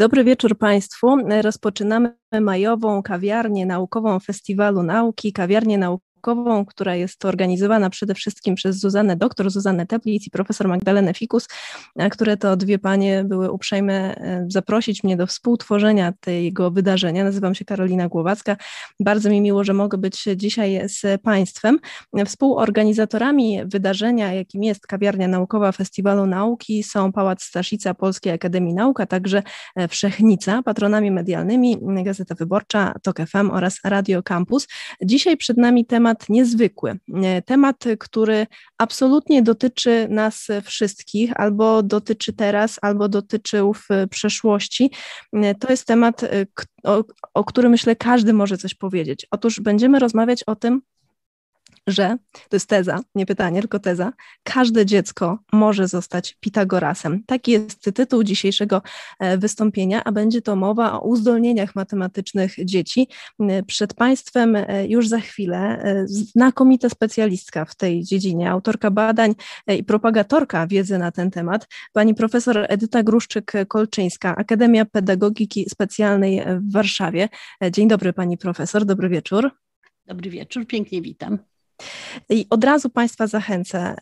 Dobry wieczór Państwu. Rozpoczynamy majową kawiarnię naukową Festiwalu Nauki, kawiarnię naukową naukową, która jest organizowana przede wszystkim przez Zuzannę, doktor Zuzannę Teplic i profesor Magdalenę Fikus, które to dwie panie były uprzejme e, zaprosić mnie do współtworzenia tego wydarzenia. Nazywam się Karolina Głowacka. Bardzo mi miło, że mogę być dzisiaj z Państwem. Współorganizatorami wydarzenia, jakim jest kawiarnia naukowa Festiwalu Nauki są Pałac Staszica Polskiej Akademii Nauk, a także e, Wszechnica, patronami medialnymi Gazeta Wyborcza, TOK FM oraz Radio Campus. Dzisiaj przed nami temat temat niezwykły. E, temat, który absolutnie dotyczy nas wszystkich, albo dotyczy teraz, albo dotyczył w przeszłości. E, to jest temat, e, o, o którym myślę każdy może coś powiedzieć. Otóż będziemy rozmawiać o tym, że, to jest teza, nie pytanie, tylko teza, każde dziecko może zostać Pitagorasem. Taki jest tytuł dzisiejszego e, wystąpienia, a będzie to mowa o uzdolnieniach matematycznych dzieci. E, przed Państwem e, już za chwilę znakomita specjalistka w tej dziedzinie, autorka badań i propagatorka wiedzy na ten temat, pani profesor Edyta Gruszczyk-Kolczyńska, Akademia Pedagogiki Specjalnej w Warszawie. Dzień dobry pani profesor, dobry wieczór. Dobry wieczór, pięknie witam. I od razu Państwa zachęcę.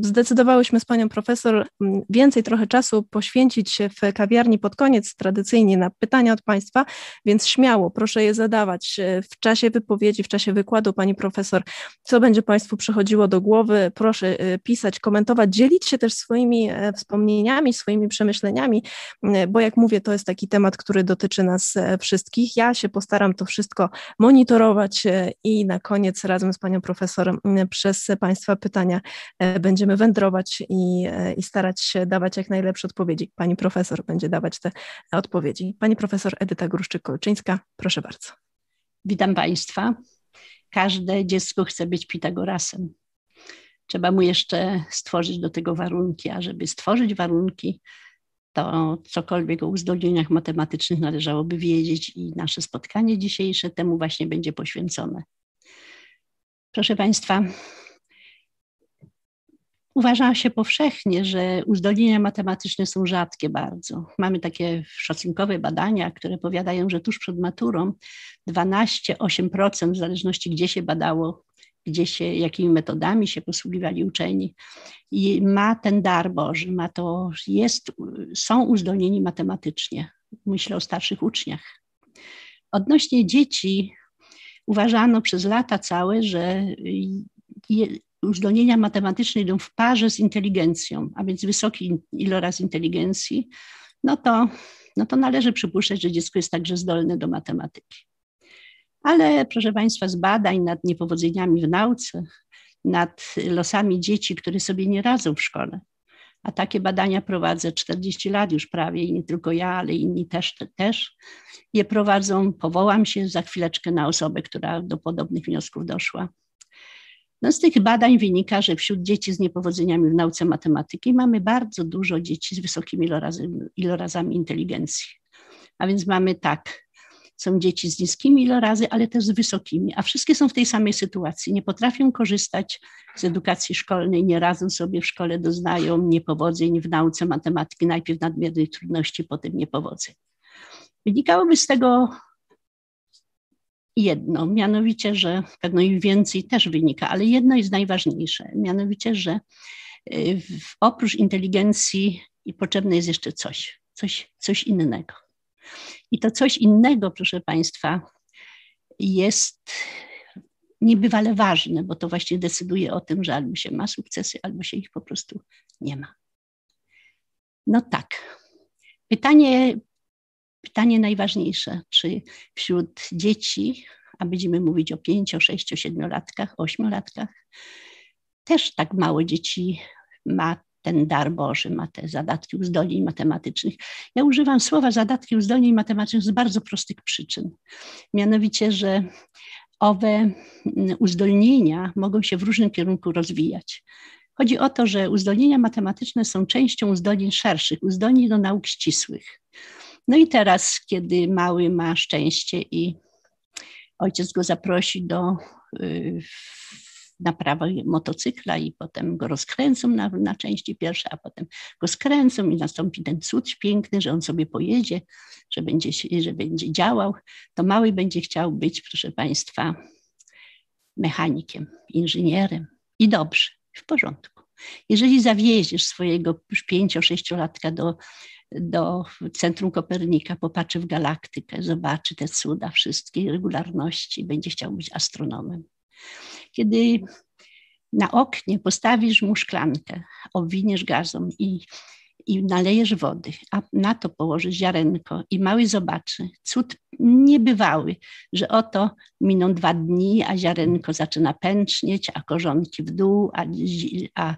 Zdecydowałyśmy z Panią Profesor więcej trochę czasu poświęcić w kawiarni pod koniec tradycyjnie na pytania od Państwa, więc śmiało proszę je zadawać e, w czasie wypowiedzi, w czasie wykładu Pani Profesor, co będzie Państwu przychodziło do głowy. Proszę e, pisać, komentować, dzielić się też swoimi e, wspomnieniami, swoimi przemyśleniami, bo jak mówię, to jest taki temat, który dotyczy nas wszystkich. Ja się postaram to wszystko monitorować i na koniec razem z Panią panią profesor, przez Państwa pytania e, będziemy wędrować i, e, i starać się dawać jak najlepsze odpowiedzi. Pani profesor będzie dawać te odpowiedzi. Pani profesor Edyta Gruszczyk-Kolczyńska, proszę bardzo. Witam Państwa. Każde dziecko chce być Pitagorasem. Trzeba mu jeszcze stworzyć do tego warunki, a żeby stworzyć warunki, to cokolwiek o uzdolnieniach matematycznych należałoby wiedzieć i nasze spotkanie dzisiejsze temu właśnie będzie poświęcone. Proszę Państwa, uważa się powszechnie, że uzdolnienia matematyczne są rzadkie bardzo. Mamy takie szacunkowe badania, które powiadają, że tuż przed maturą 12-8%, w zależności gdzie się badało, gdzie się, jakimi metodami się posługiwali uczeni, i ma ten dar Boży, ma to, jest, są uzdolnieni matematycznie. Myślę o starszych uczniach. Odnośnie dzieci, uważano przez lata całe, że uzdolnienia matematyczne idą w parze z inteligencją, a więc wysoki iloraz inteligencji, no to, no to należy przypuszczać, że dziecko jest także zdolne do matematyki. Ale proszę Państwa, z badań nad niepowodzeniami w nauce, nad losami dzieci, które sobie nie radzą w szkole, a takie badania prowadzę 40 lat już prawie i nie tylko ja, ale inni też, też je prowadzą. Powołam się za chwileczkę na osobę, która do podobnych wniosków doszła. No z tych badań wynika, że wśród dzieci z niepowodzeniami w nauce matematyki mamy bardzo dużo dzieci z wysokimi ilorazami, ilorazami inteligencji. A więc mamy tak, są dzieci z niskimi ilorazy, ale też z wysokimi, a wszystkie są w tej samej sytuacji. Nie potrafią korzystać z edukacji szkolnej, nie radzą sobie w szkole, doznają niepowodzeń w nauce matematyki, najpierw nadmiernych trudności, potem niepowodzeń. Wynikałoby z tego jedno, mianowicie, że pewno i więcej też wynika, ale jedno jest najważniejsze, mianowicie, że y, oprócz inteligencji potrzebne jest jeszcze coś, coś, coś innego. I to coś innego, proszę Państwa, jest niebywale ważne, bo to właśnie decyduje o tym, że albo się ma sukcesy, albo się ich po prostu nie ma. No tak. Pytanie, pytanie najważniejsze, czy wśród dzieci, a będziemy mówić o 5, 6, 7 latkach, 8 latkach, też tak mało dzieci ma ten dar Boży, ma te zadatki uzdolnień matematycznych. Ja używam słowa zadatki uzdolnień matematycznych z bardzo prostych przyczyn. Mianowicie, że owe mm, uzdolnienia mogą się w różnym kierunku rozwijać. Chodzi o to, że uzdolnienia matematyczne są częścią uzdolnień szerszych, uzdolnień do nauk ścisłych. No i teraz, kiedy mały ma szczęście i ojciec go zaprosi do y, naprawa motocykla i potem go rozkręcą na, na części pierwsze, a potem go skręcą i nastąpi ten cud piękny, że on sobie pojedzie, że będzie, że będzie działał, to mały będzie chciał być, proszę Państwa, mechanikiem, inżynierem i dobrze, w porządku. Jeżeli zawieziesz swojego już pięcio-sześciolatka do, do Centrum Kopernika, popatrzy w galaktykę, zobaczy te cuda, wszystkie regularności, będzie chciał być astronomem. Kiedy na oknie postawisz mu szklankę, obwiniesz gazą i i nalejesz wody, a na to położysz ziarenko i mały zobaczy, cud niebywały, że oto miną dwa dni, a ziarenko zaczyna pęcznieć, a korzonki w dół, a, a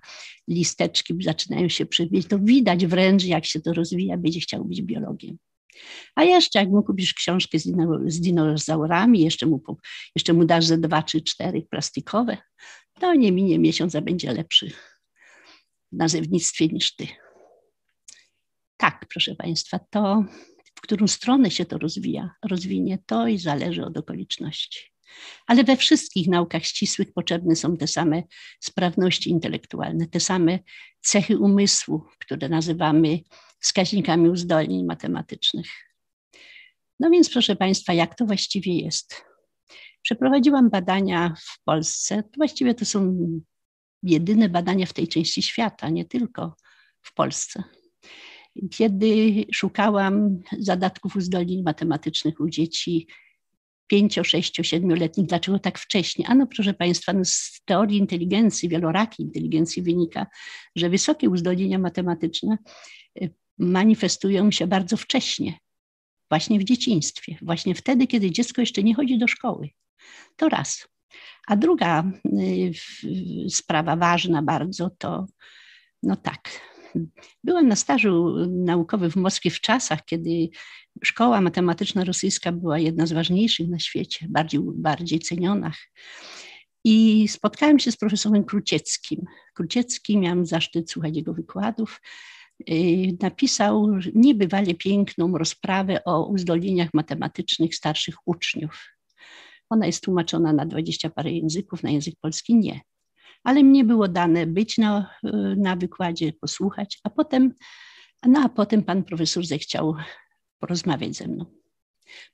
listeczki zaczynają się przybijać. To widać wręcz, jak się to rozwija, będzie chciał być biologiem. A jeszcze jak mu kupisz książkę z, z dinozaurami, jeszcze mu, jeszcze mu dasz ze dwa czy cztery plastikowe, to nie minie miesiąc, a będzie lepszy w nazewnictwie niż ty tak, proszę Państwa, to w którą stronę się to rozwija, rozwinie, to i zależy od okoliczności. Ale we wszystkich naukach ścisłych potrzebne są te same sprawności intelektualne, te same cechy umysłu, które nazywamy wskaźnikami uzdolnień matematycznych. No więc, proszę Państwa, jak to właściwie jest? Przeprowadziłam badania w Polsce. Właściwie to są jedyne badania w tej części świata, nie tylko w Polsce kiedy szukałam zadatków uzdolnień matematycznych u dzieci pięcio, sześcio, siedmioletnich. Dlaczego tak wcześnie? Ano proszę Państwa, no z teorii inteligencji, wielorakiej inteligencji wynika, że wysokie uzdolnienia matematyczne manifestują się bardzo wcześnie, właśnie w dzieciństwie, właśnie wtedy, kiedy dziecko jeszcze nie chodzi do szkoły. To raz. A druga y, sprawa ważna bardzo to, no tak, Byłem na stażu naukowym w Moskwie w czasach, kiedy szkoła matematyczna rosyjska była jedna z ważniejszych na świecie, bardziej, bardziej cenionych. I spotkałem się z profesorem Krucieckim. Kruciecki, miałem zaszczyt słuchać jego wykładów. Y, napisał niebywale piękną rozprawę o uzdolnieniach matematycznych starszych uczniów. Ona jest tłumaczona na dwadzieścia parę języków, na język polski nie ale mnie było dane być na, na wykładzie, posłuchać, a potem, no a potem pan profesor zechciał porozmawiać ze mną.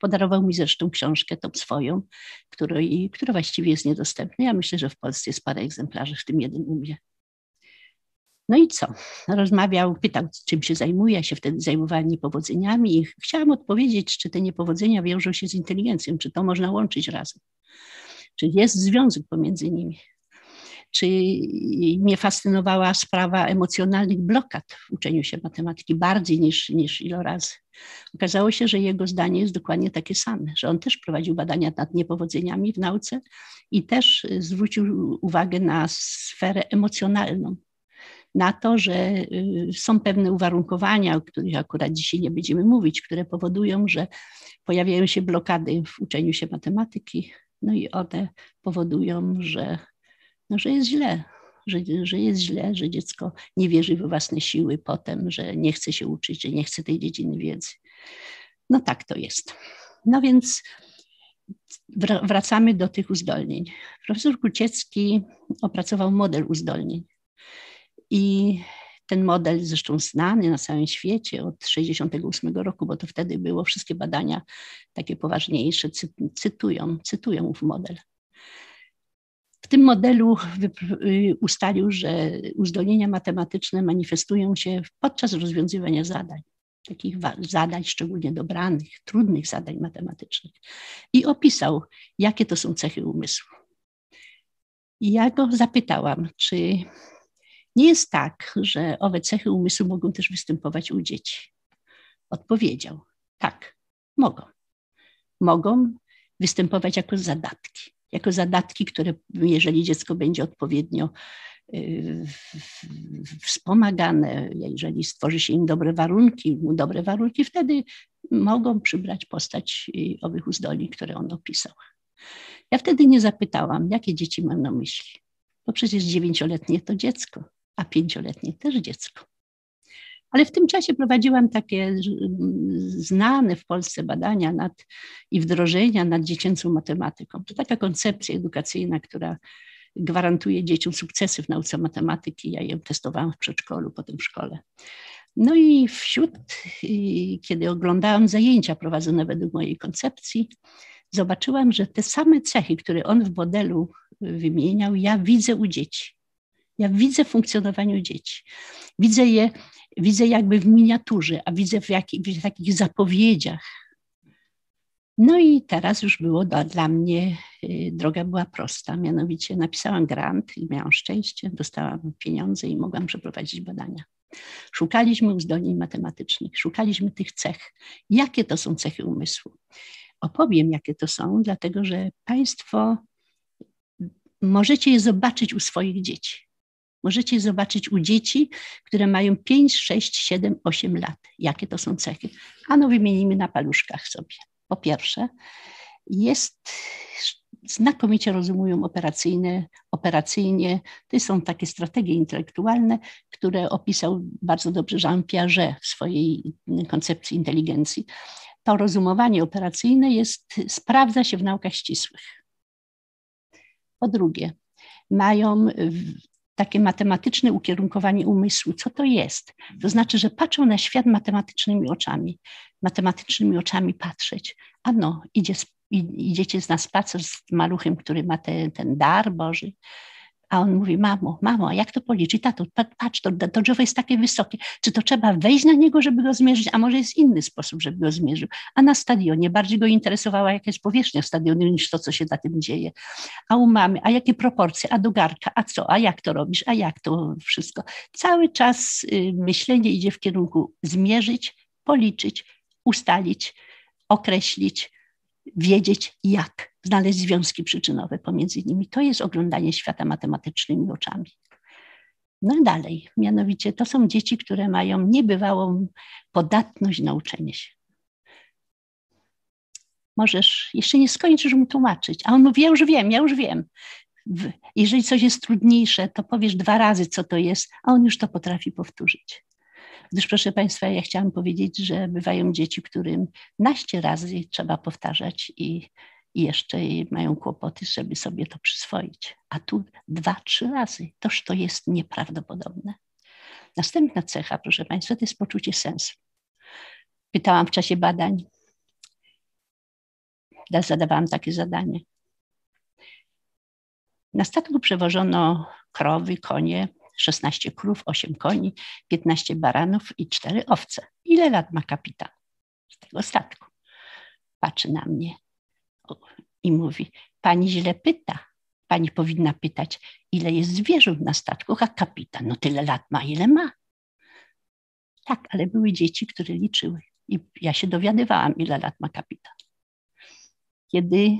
Podarował mi zresztą książkę, tą swoją, której, która właściwie jest niedostępna. Ja myślę, że w Polsce jest parę egzemplarzy, w tym jeden u mnie. No i co? Rozmawiał, pytał, czym się zajmuje. Ja się wtedy zajmowałam niepowodzeniami i chciałam odpowiedzieć, czy te niepowodzenia wiążą się z inteligencją, czy to można łączyć razem. Czy jest związek pomiędzy nimi czy mnie fascynowała sprawa emocjonalnych blokad w uczeniu się matematyki bardziej niż, niż ilorazy. Okazało się, że jego zdanie jest dokładnie takie same, że on też prowadził badania nad niepowodzeniami w nauce i też zwrócił uwagę na sferę emocjonalną na to, że y, są pewne uwarunkowania, o których akurat dzisiaj nie będziemy mówić, które powodują, że pojawiają się blokady w uczeniu się matematyki, no i one powodują, że no, że jest źle, że, że jest źle, że dziecko nie wierzy we własne siły potem, że nie chce się uczyć, że nie chce tej dziedziny wiedzy. No tak to jest. No więc wracamy do tych uzdolnień. Profesor Kuciecki opracował model uzdolnień i ten model zresztą znany na całym świecie od 1968 roku, bo to wtedy było wszystkie badania takie poważniejsze, cytują, cytują ów model. W tym modelu y, ustalił, że uzdolnienia matematyczne manifestują się podczas rozwiązywania zadań, takich zadań szczególnie dobranych, trudnych zadań matematycznych. I opisał, jakie to są cechy umysłu. I ja go zapytałam, czy nie jest tak, że owe cechy umysłu mogą też występować u dzieci. Odpowiedział, tak, mogą. Mogą występować jako zadatki jako zadatki, które jeżeli dziecko będzie odpowiednio y, wspomagane, jeżeli stworzy się im dobre warunki, dobre warunki, wtedy mogą przybrać postać y, owych uzdolnień, które on opisał. Ja wtedy nie zapytałam, jakie dzieci mam na myśli, bo przecież dziewięcioletnie to dziecko, a pięcioletnie też dziecko. Ale w tym czasie prowadziłam takie znane w Polsce badania nad, i wdrożenia nad dziecięcą matematyką. To taka koncepcja edukacyjna, która gwarantuje dzieciom sukcesy w nauce matematyki. Ja ją testowałam w przedszkolu, potem w szkole. No i wśród, kiedy oglądałam zajęcia prowadzone według mojej koncepcji, zobaczyłam, że te same cechy, które on w modelu wymieniał, ja widzę u dzieci. Ja widzę w funkcjonowaniu dzieci. Widzę je, widzę jakby w miniaturze, a widzę w, w takich zapowiedziach. No i teraz już było dla, dla mnie, y, droga była prosta, mianowicie napisałam grant i miałam szczęście, dostałam pieniądze i mogłam przeprowadzić badania. Szukaliśmy uzdolnień matematycznych, szukaliśmy tych cech. Jakie to są cechy umysłu? Opowiem, jakie to są, dlatego że Państwo możecie je zobaczyć u swoich dzieci. Możecie zobaczyć u dzieci, które mają 5, 6, 7, 8 lat. Jakie to są cechy? Ano wymienimy na paluszkach sobie. Po pierwsze, jest znakomicie rozumują operacyjne, operacyjnie. To są takie strategie intelektualne, które opisał bardzo dobrze Jean Piaget w swojej koncepcji inteligencji. To rozumowanie operacyjne jest, sprawdza się w naukach ścisłych. Po drugie, mają takie matematyczne ukierunkowanie umysłu. Co to jest? To znaczy, że patrzą na świat matematycznymi oczami. Matematycznymi oczami patrzeć. A no, idzie, idziecie na spacer z maluchem, który ma te, ten dar Boży. A on mówi, mamo, mamo, a jak to policzyć? Tato, patrz, to, to drzewo jest takie wysokie. Czy to trzeba wejść na niego, żeby go zmierzyć? A może jest inny sposób, żeby go zmierzył? A na stadionie bardziej go interesowała jaka jest powierzchnia stadionu niż to, co się na tym dzieje. A u mamy, a jakie proporcje? A do garka? A co? A jak to robisz? A jak to wszystko? Cały czas y, myślenie idzie w kierunku zmierzyć, policzyć, ustalić, określić, wiedzieć jak znaleźć związki przyczynowe pomiędzy nimi. To jest oglądanie świata matematycznymi oczami. No i dalej, mianowicie to są dzieci, które mają niebywałą podatność na uczenie się. Możesz, jeszcze nie skończysz mu tłumaczyć, a on mówi, ja już wiem, ja już wiem. Jeżeli coś jest trudniejsze, to powiesz dwa razy, co to jest, a on już to potrafi powtórzyć. Gdyż, proszę Państwa, ja chciałam powiedzieć, że bywają dzieci, którym naście razy trzeba powtarzać i, i jeszcze mają kłopoty, żeby sobie to przyswoić. A tu dwa, trzy razy. Toż to jest nieprawdopodobne. Następna cecha, proszę Państwa, to jest poczucie sensu. Pytałam w czasie badań, zadawałam takie zadanie. Na statku przewożono krowy, konie, 16 krów, 8 koni, 15 baranów i 4 owce. Ile lat ma kapitan z tego statku? Patrzy na mnie i mówi: Pani źle pyta. Pani powinna pytać, ile jest zwierząt na statku, a kapitan, no tyle lat ma, ile ma. Tak, ale były dzieci, które liczyły. I ja się dowiadywałam, ile lat ma kapitan. Kiedy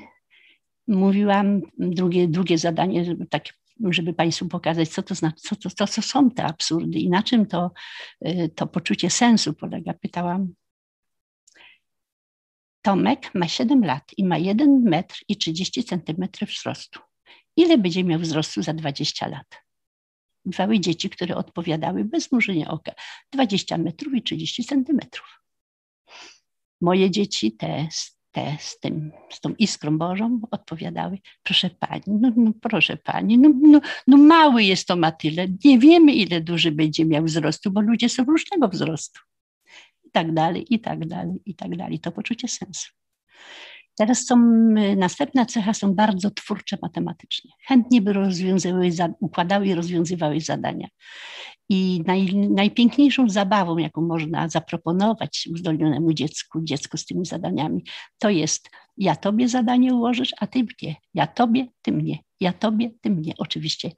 mówiłam, drugie, drugie zadanie, takie żeby Państwu pokazać, co to znaczy, co, to, to, co są te absurdy i na czym to, y, to poczucie sensu polega. Pytałam. Tomek ma 7 lat i ma 1 metr i 30 centymetrów wzrostu. Ile będzie miał wzrostu za 20 lat? Bywały dzieci, które odpowiadały bez mrużenia oka 20 metrów i 30 centymetrów. Moje dzieci te te z, tym, z tą iskrą Bożą odpowiadały, proszę pani, no, no proszę pani, no, no, no mały jest to ma tyle, nie wiemy ile duży będzie miał wzrostu, bo ludzie są różnego wzrostu. I tak dalej, i tak dalej, i tak dalej. To poczucie sensu. Teraz są, następna cecha są bardzo twórcze matematycznie. Chętnie by rozwiązywały, układały i rozwiązywały zadania. I naj, najpiękniejszą zabawą, jaką można zaproponować uzdolnionemu dziecku, dziecku z tymi zadaniami, to jest ja tobie zadanie ułożysz, a ty mnie. Ja tobie, ty mnie. Ja tobie, ty mnie. Oczywiście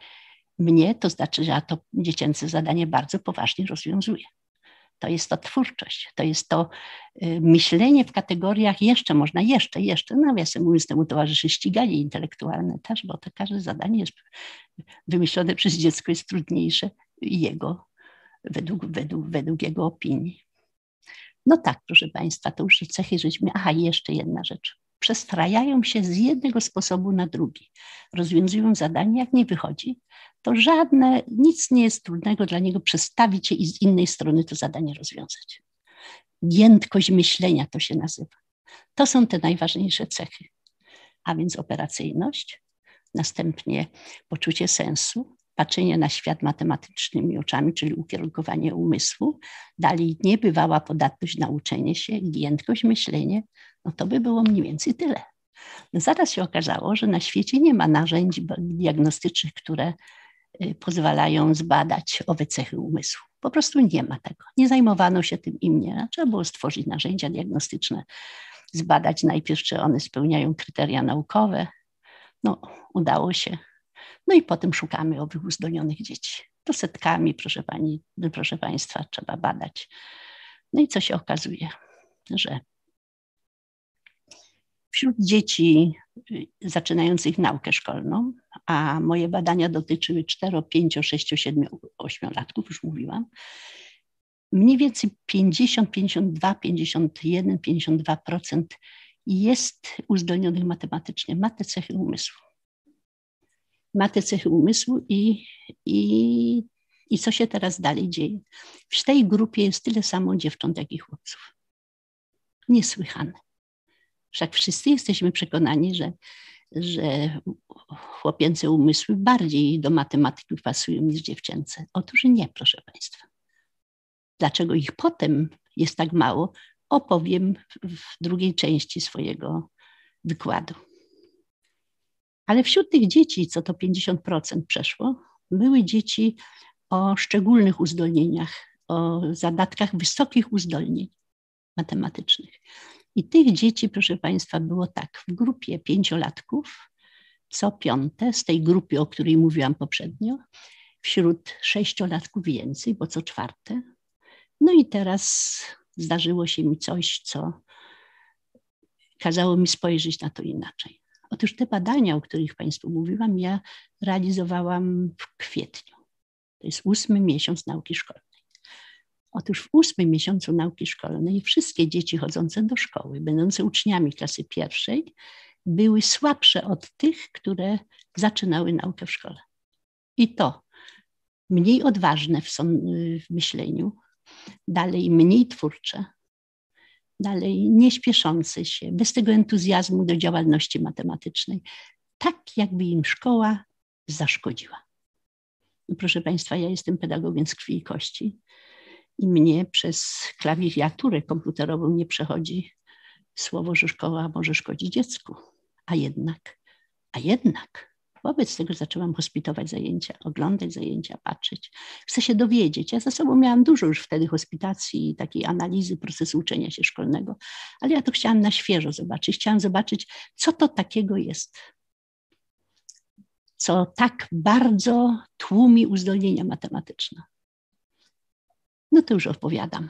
mnie, to znaczy, że ja to dziecięce zadanie bardzo poważnie rozwiązuję. To jest to twórczość, to jest to y, myślenie w kategoriach jeszcze, można jeszcze, jeszcze, nawiasem mówiąc, temu towarzyszy ściganie intelektualne też, bo to każde zadanie jest wymyślone przez dziecko jest trudniejsze jego, według, według, według jego opinii. No tak, proszę Państwa, to już cechy żeśmy. Aha, jeszcze jedna rzecz. Przestrajają się z jednego sposobu na drugi. Rozwiązują zadanie, jak nie wychodzi, to żadne, nic nie jest trudnego dla niego przestawić się i z innej strony to zadanie rozwiązać. Giętkość myślenia to się nazywa. To są te najważniejsze cechy. A więc operacyjność, następnie poczucie sensu, patrzenie na świat matematycznymi oczami, czyli ukierunkowanie umysłu, dalej niebywała podatność na uczenie się, giętkość myślenie, no to by było mniej więcej tyle. Zaraz się okazało, że na świecie nie ma narzędzi diagnostycznych, które y, pozwalają zbadać owe cechy umysłu. Po prostu nie ma tego. Nie zajmowano się tym im nie. Trzeba było stworzyć narzędzia diagnostyczne, zbadać najpierw, czy one spełniają kryteria naukowe. No, udało się. No i potem szukamy owych uzdolnionych dzieci. To setkami, proszę, pani, proszę Państwa, trzeba badać. No i co się okazuje? Że wśród dzieci y, zaczynających naukę szkolną, a moje badania dotyczyły 4, 5, 6, 7, 8 latków, już mówiłam, mniej więcej 50, 52, 51, 52% jest uzdolnionych matematycznie, ma te cechy umysłu. Ma te cechy umysłu i, i, i co się teraz dalej dzieje? W tej grupie jest tyle samo dziewcząt, jak i chłopców. Niesłychane. Wszak wszyscy jesteśmy przekonani, że, że chłopięce umysły bardziej do matematyki pasują niż dziewczęce. Otóż nie, proszę Państwa. Dlaczego ich potem jest tak mało, opowiem w drugiej części swojego wykładu. Ale wśród tych dzieci, co to 50% przeszło, były dzieci o szczególnych uzdolnieniach, o zadatkach wysokich uzdolnień matematycznych. I tych dzieci, proszę Państwa, było tak, w grupie pięciolatków, co piąte, z tej grupy, o której mówiłam poprzednio, wśród sześciolatków więcej, bo co czwarte. No i teraz zdarzyło się mi coś, co kazało mi spojrzeć na to inaczej. Otóż te badania, o których Państwu mówiłam, ja realizowałam w kwietniu. To jest ósmy miesiąc nauki szkolnej. Otóż w ósmym miesiącu nauki szkolnej wszystkie dzieci chodzące do szkoły, będące uczniami klasy pierwszej, były słabsze od tych, które zaczynały naukę w szkole. I to mniej odważne w, w myśleniu, dalej mniej twórcze, dalej nie śpieszące się, bez tego entuzjazmu do działalności matematycznej, tak jakby im szkoła zaszkodziła. proszę Państwa, ja jestem pedagogiem z krwi i kości i mnie przez klawiaturę komputerową nie przechodzi słowo, że szkoła może szkodzić dziecku. A jednak, a jednak, wobec tego zaczęłam hospitować zajęcia, oglądać zajęcia, patrzeć. Chcę się dowiedzieć. Ja za sobą miałam dużo już wtedy hospitacji i takiej analizy procesu uczenia się szkolnego, ale ja to chciałam na świeżo zobaczyć. Chciałam zobaczyć, co to takiego jest, co tak bardzo tłumi uzdolnienia matematyczne. No to już opowiadam.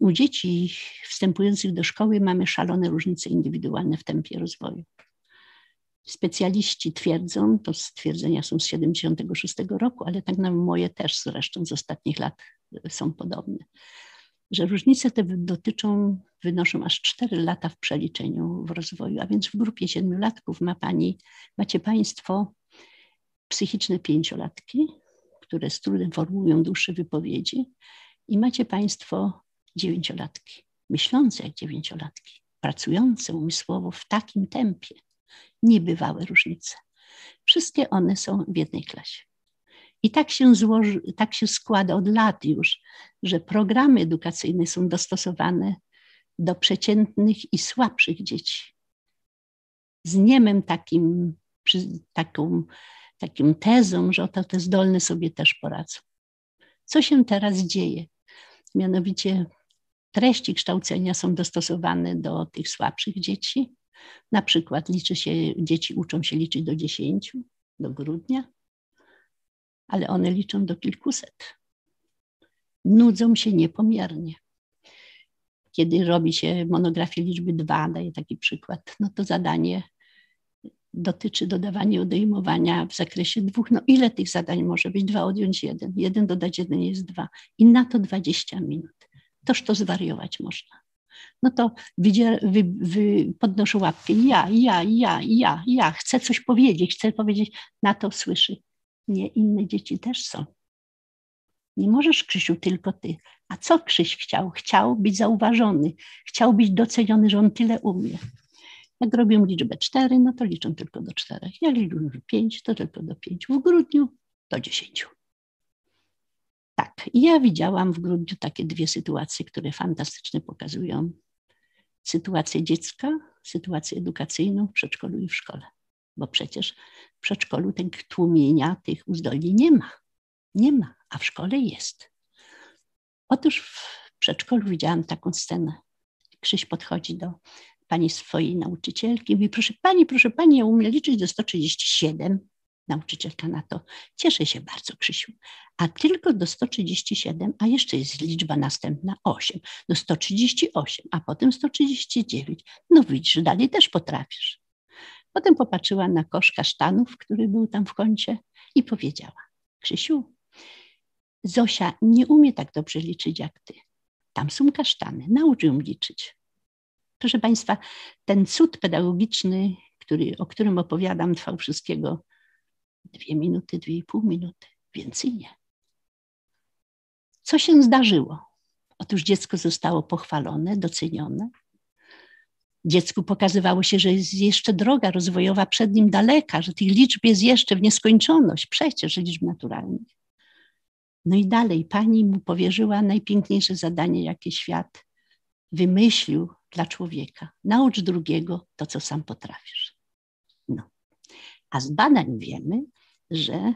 U dzieci wstępujących do szkoły mamy szalone różnice indywidualne w tempie rozwoju. Specjaliści twierdzą, to stwierdzenia są z 76 roku, ale tak na moje też zresztą z ostatnich lat są podobne, że różnice te dotyczą, wynoszą aż 4 lata w przeliczeniu w rozwoju, a więc w grupie siedmiolatków ma pani, macie Państwo psychiczne pięciolatki, które z trudem formułują dłuższe wypowiedzi i macie Państwo dziewięciolatki, myślące jak dziewięciolatki, pracujące umysłowo w takim tempie, niebywałe różnice. Wszystkie one są w jednej klasie. I tak się, złoży, tak się składa od lat już, że programy edukacyjne są dostosowane do przeciętnych i słabszych dzieci. Z niemem takim, taką takim tezą, że oto te zdolne sobie też poradzą. Co się teraz dzieje? Mianowicie treści kształcenia są dostosowane do tych słabszych dzieci. Na przykład liczy się, dzieci uczą się liczyć do dziesięciu, do grudnia, ale one liczą do kilkuset. Nudzą się niepomiernie. Kiedy robi się monografię liczby dwa, daję taki przykład, no to zadanie dotyczy dodawania i odejmowania w zakresie dwóch. No ile tych zadań może być? Dwa odjąć jeden. Jeden dodać jeden jest dwa. I na to 20 minut. Toż to zwariować można. No to wy, wy, podnoszę łapkę. Ja, ja, ja, ja, ja. Chcę coś powiedzieć, chcę powiedzieć. Na to słyszy. Nie, inne dzieci też są. Nie możesz, Krzysiu, tylko ty. A co Krzyś chciał? Chciał być zauważony, chciał być doceniony, że on tyle umie. Jak robią liczbę 4, no to liczą tylko do 4. Jak liczą 5, to tylko do 5. W grudniu do 10. Tak, ja widziałam w grudniu takie dwie sytuacje, które fantastycznie pokazują sytuację dziecka, sytuację edukacyjną w przedszkolu i w szkole. Bo przecież w przedszkolu tego tłumienia tych uzdolnień nie ma. Nie ma, a w szkole jest. Otóż w przedszkolu widziałam taką scenę. Krzyś podchodzi do pani swojej nauczycielki mówi, proszę pani, proszę pani, ja umiem liczyć do 137. Nauczycielka na to, cieszę się bardzo, Krzysiu, a tylko do 137, a jeszcze jest liczba następna 8, do 138, a potem 139. No widzisz, dalej też potrafisz. Potem popatrzyła na kosz kasztanów, który był tam w kącie i powiedziała, Krzysiu, Zosia nie umie tak dobrze liczyć jak ty. Tam są kasztany, naucz ją liczyć. Proszę Państwa, ten cud pedagogiczny, który, o którym opowiadam, trwał wszystkiego dwie minuty, dwie i pół minuty, więcej nie. Co się zdarzyło? Otóż dziecko zostało pochwalone, docenione. Dziecku pokazywało się, że jest jeszcze droga rozwojowa przed nim daleka, że tych liczb jest jeszcze w nieskończoność, przecież liczb naturalnych. No i dalej pani mu powierzyła najpiękniejsze zadanie, jakie świat wymyślił dla człowieka. Naucz drugiego to, co sam potrafisz. No. A z badań wiemy, że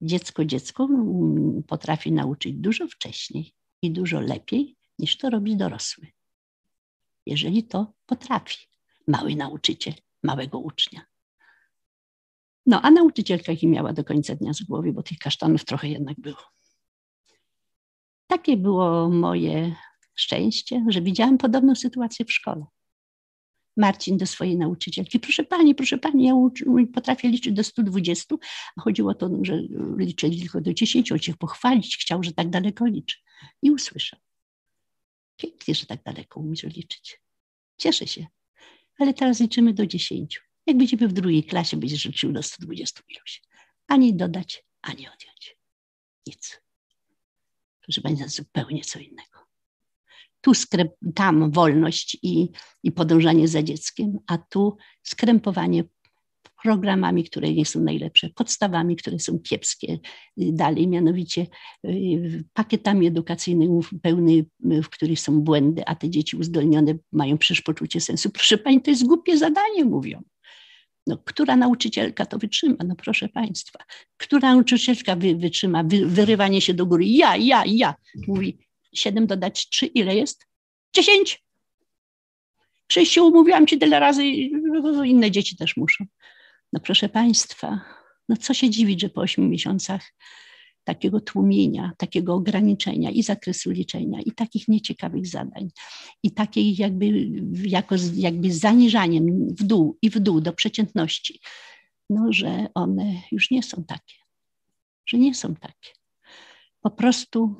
dziecko dziecko potrafi nauczyć dużo wcześniej i dużo lepiej niż to robi dorosły. Jeżeli to potrafi mały nauczyciel małego ucznia. No, a nauczycielka ich miała do końca dnia z głowy, bo tych kasztanów trochę jednak było. Takie było moje szczęście, że widziałam podobną sytuację w szkole. Marcin do swojej nauczycielki, proszę pani, proszę pani, ja potrafię liczyć do 120, a chodziło o to, że liczę tylko do 10, on się pochwalić chciał, że tak daleko liczy. I usłyszał. Pięknie, że tak daleko umiesz liczyć. Cieszę się. Ale teraz liczymy do 10. Jak będziemy w drugiej klasie, będziesz liczył do 120 iluś. Ani dodać, ani odjąć. Nic. Proszę Państwa, zupełnie co innego tu tam wolność i, i podążanie za dzieckiem, a tu skrępowanie programami, które nie są najlepsze, podstawami, które są kiepskie dalej, mianowicie y, pakietami edukacyjnymi pełny, w których są błędy, a te dzieci uzdolnione mają przecież poczucie sensu. Proszę Pani, to jest głupie zadanie, mówią. No, która nauczycielka to wytrzyma? No proszę Państwa, która nauczycielka wy, wytrzyma wy, wyrywanie się do góry? Ja, ja, ja. Mówi, 7 dodać 3, ile jest? 10. Krzysiu, mówiłam ci tyle razy, inne dzieci też muszą. No proszę Państwa, no co się dziwić, że po 8 miesiącach takiego tłumienia, takiego ograniczenia i zakresu liczenia, i takich nieciekawych zadań, i takiej jakby, jako, jakby zaniżaniem w dół i w dół do przeciętności, no, że one już nie są takie, że nie są takie. Po prostu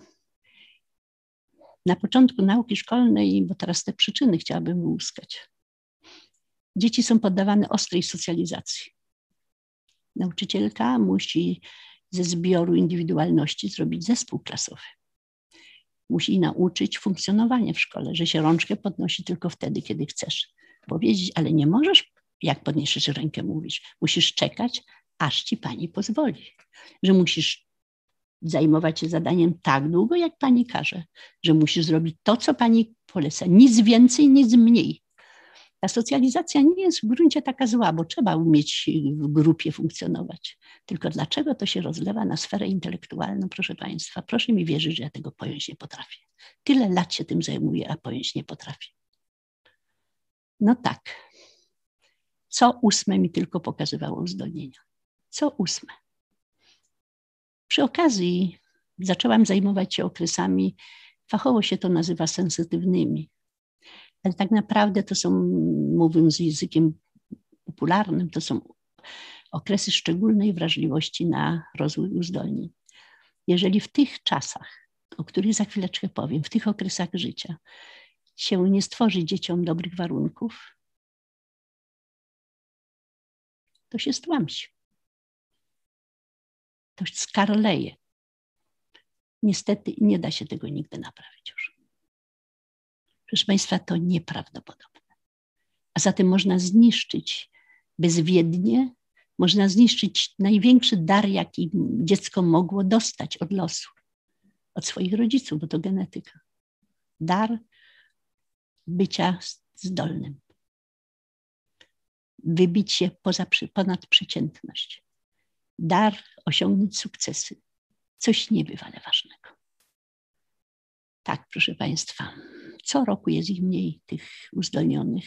na początku nauki szkolnej, bo teraz te przyczyny chciałabym uzyskać. Dzieci są poddawane ostrej socjalizacji. Nauczycielka musi ze zbioru indywidualności zrobić zespół klasowy. Musi nauczyć funkcjonowania w szkole, że się rączkę podnosi tylko wtedy, kiedy chcesz powiedzieć, ale nie możesz, jak podniesiesz rękę, mówić. Musisz czekać, aż ci pani pozwoli. Że musisz zajmować się zadaniem tak długo, jak pani każe, że musisz zrobić to, co pani poleca. Nic więcej, nic mniej. Ta socjalizacja nie jest w gruncie taka zła, bo trzeba umieć w grupie funkcjonować. Tylko dlaczego to się rozlewa na sferę intelektualną, proszę Państwa? Proszę mi wierzyć, że ja tego pojąć nie potrafię. Tyle lat się tym zajmuję, a pojąć nie potrafię. No tak. Co ósme mi tylko pokazywało uzdolnienia. Co ósme. Przy okazji zaczęłam zajmować się okresami, fachowo się to nazywa sensytywnymi, ale tak naprawdę to są, mówiąc językiem popularnym, to są okresy szczególnej wrażliwości na rozwój uzdolnień. Jeżeli w tych czasach, o których za chwileczkę powiem, w tych okresach życia się nie stworzy dzieciom dobrych warunków, to się stłamsi to skarleje. Niestety nie da się tego nigdy naprawić już. Proszę Państwa, to nieprawdopodobne. A zatem można zniszczyć bezwiednie, można zniszczyć największy dar, jaki dziecko mogło dostać od losu, od swoich rodziców, bo to genetyka. Dar bycia zdolnym. Wybić się poza, ponad przeciętność. Dar osiągnąć sukcesy. Coś niebywale ważnego. Tak, proszę Państwa, co roku jest ich mniej, tych uzdolnionych,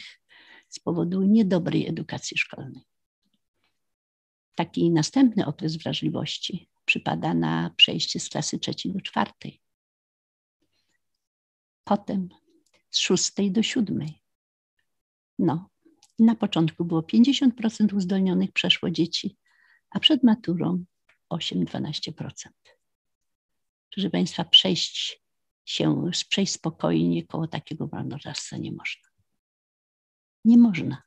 z powodu niedobrej edukacji szkolnej. Taki następny okres wrażliwości przypada na przejście z klasy trzeciej do czwartej. Potem z szóstej do siódmej. No, na początku było 50% uzdolnionych przeszło dzieci, a przed maturą 8-12%. Proszę Państwa, przejść się, przejść spokojnie koło takiego marnotrawstwa nie można. Nie można.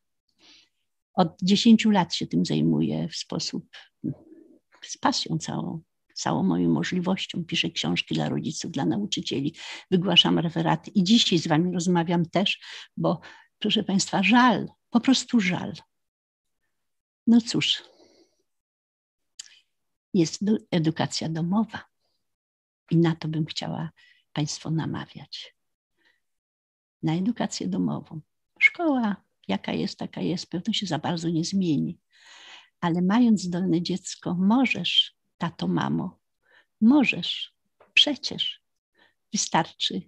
Od 10 lat się tym zajmuję w sposób z pasją całą, całą moją możliwością. Piszę książki dla rodziców, dla nauczycieli, wygłaszam referaty i dzisiaj z Wami rozmawiam też, bo proszę Państwa, żal, po prostu żal. No cóż, jest edukacja domowa i na to bym chciała Państwo namawiać. Na edukację domową. Szkoła, jaka jest, taka jest, pewno się za bardzo nie zmieni. Ale mając zdolne dziecko, możesz, tato, mamo, możesz, przecież wystarczy,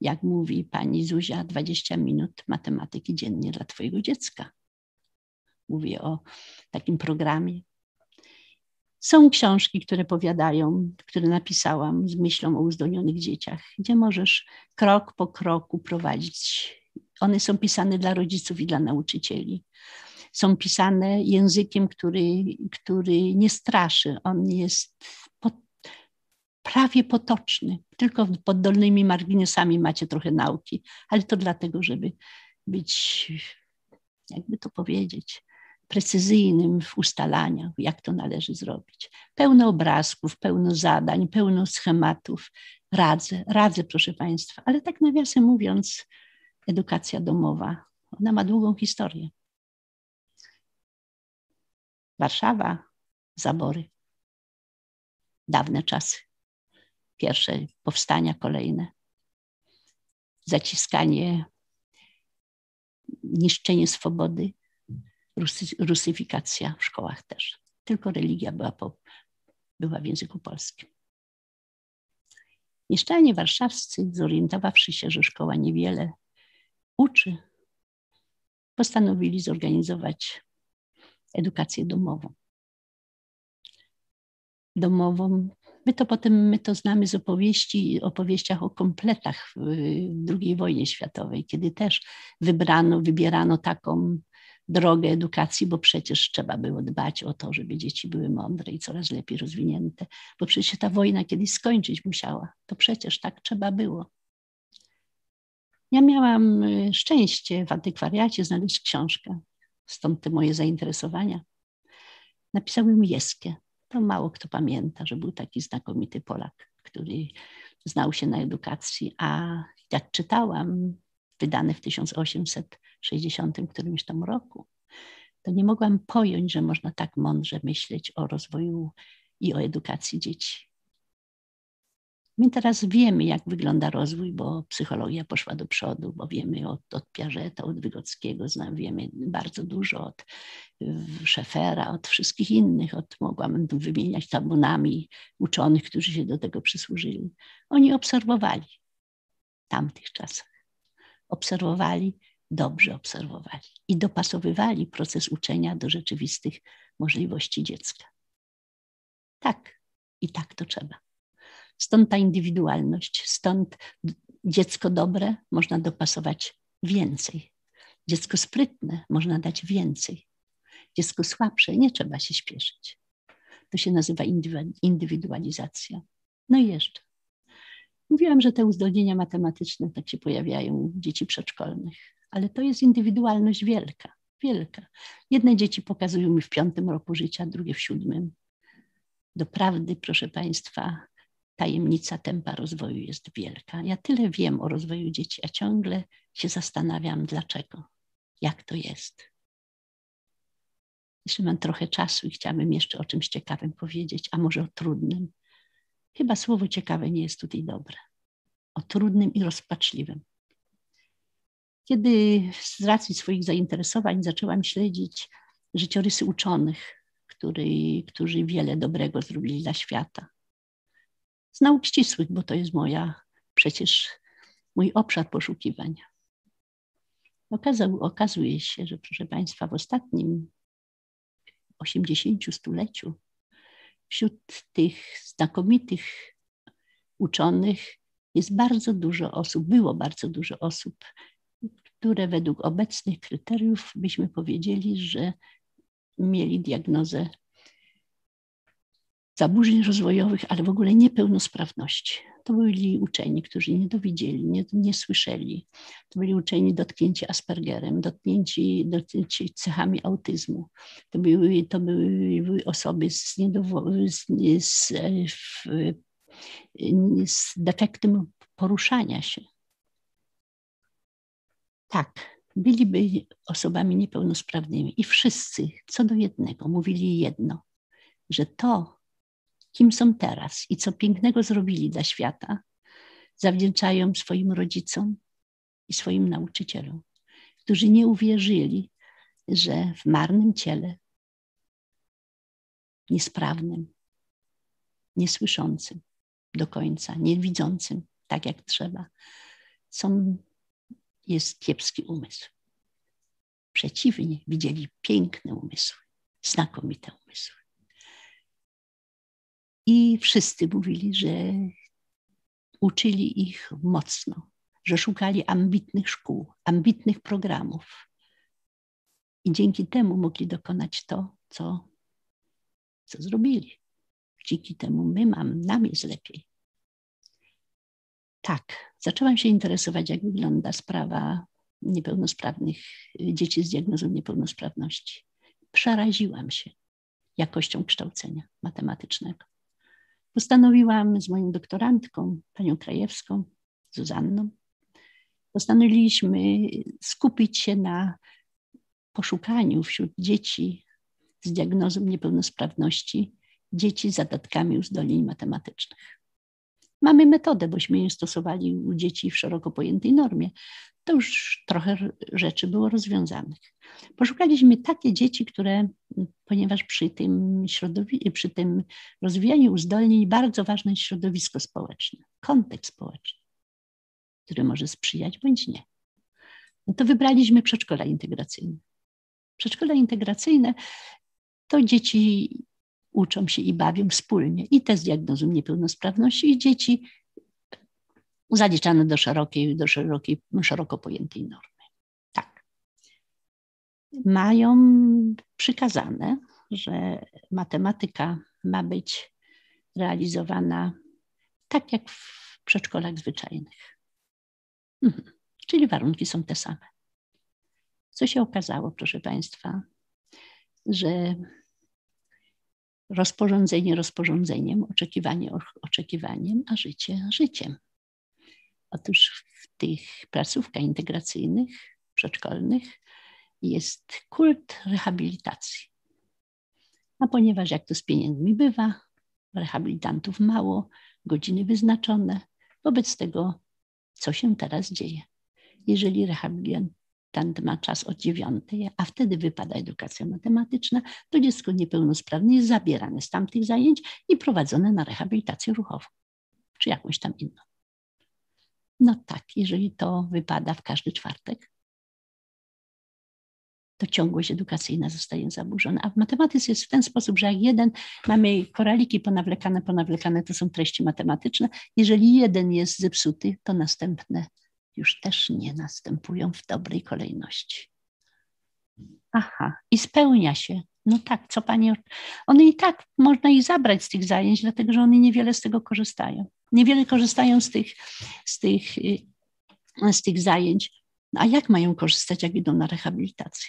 jak mówi pani Zuzia, 20 minut matematyki dziennie dla twojego dziecka. Mówię o takim programie, są książki, które powiadają, które napisałam z myślą o uzdolnionych dzieciach, gdzie możesz krok po kroku prowadzić. One są pisane dla rodziców i dla nauczycieli. Są pisane językiem, który, który nie straszy. On jest prawie potoczny. Tylko pod dolnymi marginesami macie trochę nauki, ale to dlatego, żeby być, jakby to powiedzieć, precyzyjnym w ustalaniach, jak to należy zrobić. Pełno obrazków, pełno zadań, pełno schematów. Radzę, radzę, proszę Państwa, ale tak nawiasem mówiąc, edukacja domowa, ona ma długą historię. Warszawa, zabory. Dawne czasy. Pierwsze powstania, kolejne. Zaciskanie, niszczenie swobody, rusyfikacja w szkołach też. Tylko religia była, po, była w języku polskim. Mieszczanie warszawscy, zorientowawszy się, że szkoła niewiele uczy, postanowili zorganizować edukację domową. Domową. My to potem my to znamy z opowieści, opowieściach o kompletach w II wojnie światowej, kiedy też wybrano, wybierano taką drogę edukacji, bo przecież trzeba było dbać o to, żeby dzieci były mądre i coraz lepiej rozwinięte, bo przecież ta wojna kiedyś skończyć musiała. To przecież tak trzeba było. Ja miałam y, szczęście w antykwariacie znaleźć książkę, stąd te moje zainteresowania. Napisałem Jeskę. To mało kto pamięta, że był taki znakomity Polak, który znał się na edukacji, a jak czytałam, wydane w 1860 którymś tam roku, to nie mogłam pojąć, że można tak mądrze myśleć o rozwoju i o edukacji dzieci. My teraz wiemy, jak wygląda rozwój, bo psychologia poszła do przodu, bo wiemy od, od Piażeta, od Wygockiego, znam, wiemy bardzo dużo od Szefera, od wszystkich innych, od, mogłabym tu wymieniać tabunami uczonych, którzy się do tego przysłużyli. Oni obserwowali tamtych czasach obserwowali, dobrze obserwowali i dopasowywali proces uczenia do rzeczywistych możliwości dziecka. Tak, i tak to trzeba. Stąd ta indywidualność, stąd dziecko dobre można dopasować więcej. Dziecko sprytne można dać więcej. Dziecko słabsze nie trzeba się śpieszyć. To się nazywa indywidualizacja. No i jeszcze. Mówiłam, że te uzdolnienia matematyczne tak się pojawiają u dzieci przedszkolnych, ale to jest indywidualność wielka, wielka. Jedne dzieci pokazują mi w piątym roku życia, drugie w siódmym. Doprawdy, proszę Państwa, tajemnica tempa rozwoju jest wielka. Ja tyle wiem o rozwoju dzieci, a ciągle się zastanawiam, dlaczego. jak to jest. Jeszcze mam trochę czasu i chciałabym jeszcze o czymś ciekawym powiedzieć, a może o trudnym. Chyba słowo ciekawe nie jest tutaj dobre. O trudnym i rozpaczliwym. Kiedy z racji swoich zainteresowań zaczęłam śledzić życiorysy uczonych, który, którzy wiele dobrego zrobili dla świata. Z nauk ścisłych, bo to jest moja, przecież mój obszar poszukiwania. Okazał, okazuje się, że proszę Państwa, w ostatnim 80 stuleciu wśród tych znakomitych uczonych jest bardzo dużo osób, było bardzo dużo osób, które według obecnych kryteriów byśmy powiedzieli, że mieli diagnozę zaburzeń rozwojowych, ale w ogóle niepełnosprawności. To byli uczeni, którzy nie dowiedzieli, nie, nie słyszeli. To byli uczeni dotknięci Aspergerem, dotknięci, dotknięci cechami autyzmu. To były, to były osoby z, z, z, z defektem poruszania się. Tak, byliby osobami niepełnosprawnymi i wszyscy co do jednego mówili jedno, że to, kim są teraz i co pięknego zrobili dla świata, zawdzięczają swoim rodzicom i swoim nauczycielom, którzy nie uwierzyli, że w marnym ciele, niesprawnym, niesłyszącym do końca, niewidzącym tak jak trzeba, są, jest kiepski umysł. Przeciwnie, widzieli piękne umysły, znakomite umysły. I wszyscy mówili, że uczyli ich mocno, że szukali ambitnych szkół, ambitnych programów. I dzięki temu mogli dokonać to, co, co zrobili. Dzięki temu my mam, nam jest lepiej. Tak, zaczęłam się interesować, jak wygląda sprawa niepełnosprawnych dzieci z diagnozą niepełnosprawności. Przeraziłam się jakością kształcenia matematycznego postanowiłam z moją doktorantką, panią Krajewską, Zuzanną, postanowiliśmy skupić się na poszukaniu wśród dzieci z diagnozą niepełnosprawności dzieci z zadatkami uzdolnień matematycznych. Mamy metodę, bośmy ją stosowali u dzieci w szeroko pojętej normie. To już trochę rzeczy było rozwiązanych. Poszukaliśmy takie dzieci, które, ponieważ przy tym, przy tym rozwijaniu uzdolnień bardzo ważne jest środowisko społeczne, kontekst społeczny, który może sprzyjać bądź nie. No to wybraliśmy przedszkola integracyjne. Przedszkola integracyjne to dzieci uczą się i bawią wspólnie i te z diagnozą niepełnosprawności i dzieci zaliczane do szerokiej, do szerokiej, szeroko pojętej normy. Tak. Mają przykazane, że matematyka ma być realizowana tak jak w przedszkolach zwyczajnych. Mhm. Czyli warunki są te same. Co się okazało, proszę Państwa, że rozporządzenie rozporządzeniem, oczekiwanie oczekiwaniem, a życie życiem. Otóż w tych placówkach integracyjnych, przedszkolnych jest kult rehabilitacji. A ponieważ jak to z pieniędzmi bywa, rehabilitantów mało, godziny wyznaczone, wobec tego, co się teraz dzieje? Jeżeli rehabilitant Tant ma czas od dziewiątej, a wtedy wypada edukacja matematyczna, to dziecko niepełnosprawne jest zabierane z tamtych zajęć i prowadzone na rehabilitację ruchową, czy jakąś tam inną. No tak, jeżeli to wypada w każdy czwartek, to ciągłość edukacyjna zostaje zaburzona. A w matematyce jest w ten sposób, że jak jeden, mamy koraliki ponawlekane, ponawlekane, to są treści matematyczne. Jeżeli jeden jest zepsuty, to następne już też nie następują w dobrej kolejności. Aha, i spełnia się. No tak, co pani. One i tak można ich zabrać z tych zajęć, dlatego że one niewiele z tego korzystają. Niewiele korzystają z tych, z tych, y, z tych zajęć. A jak mają korzystać, jak idą na rehabilitację?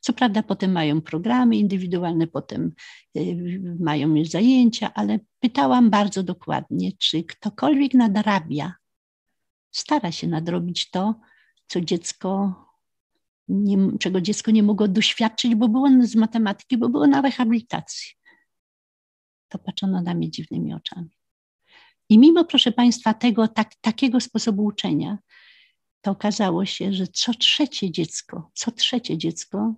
Co prawda, potem mają programy indywidualne, potem y, mają zajęcia, ale pytałam bardzo dokładnie, czy ktokolwiek nadrabia stara się nadrobić to, co dziecko nie, czego dziecko nie mogło doświadczyć, bo było z matematyki, bo było na rehabilitacji. To patrzono na mnie dziwnymi oczami. I mimo, proszę Państwa, tego tak, takiego sposobu uczenia, to okazało się, że co trzecie dziecko, co trzecie dziecko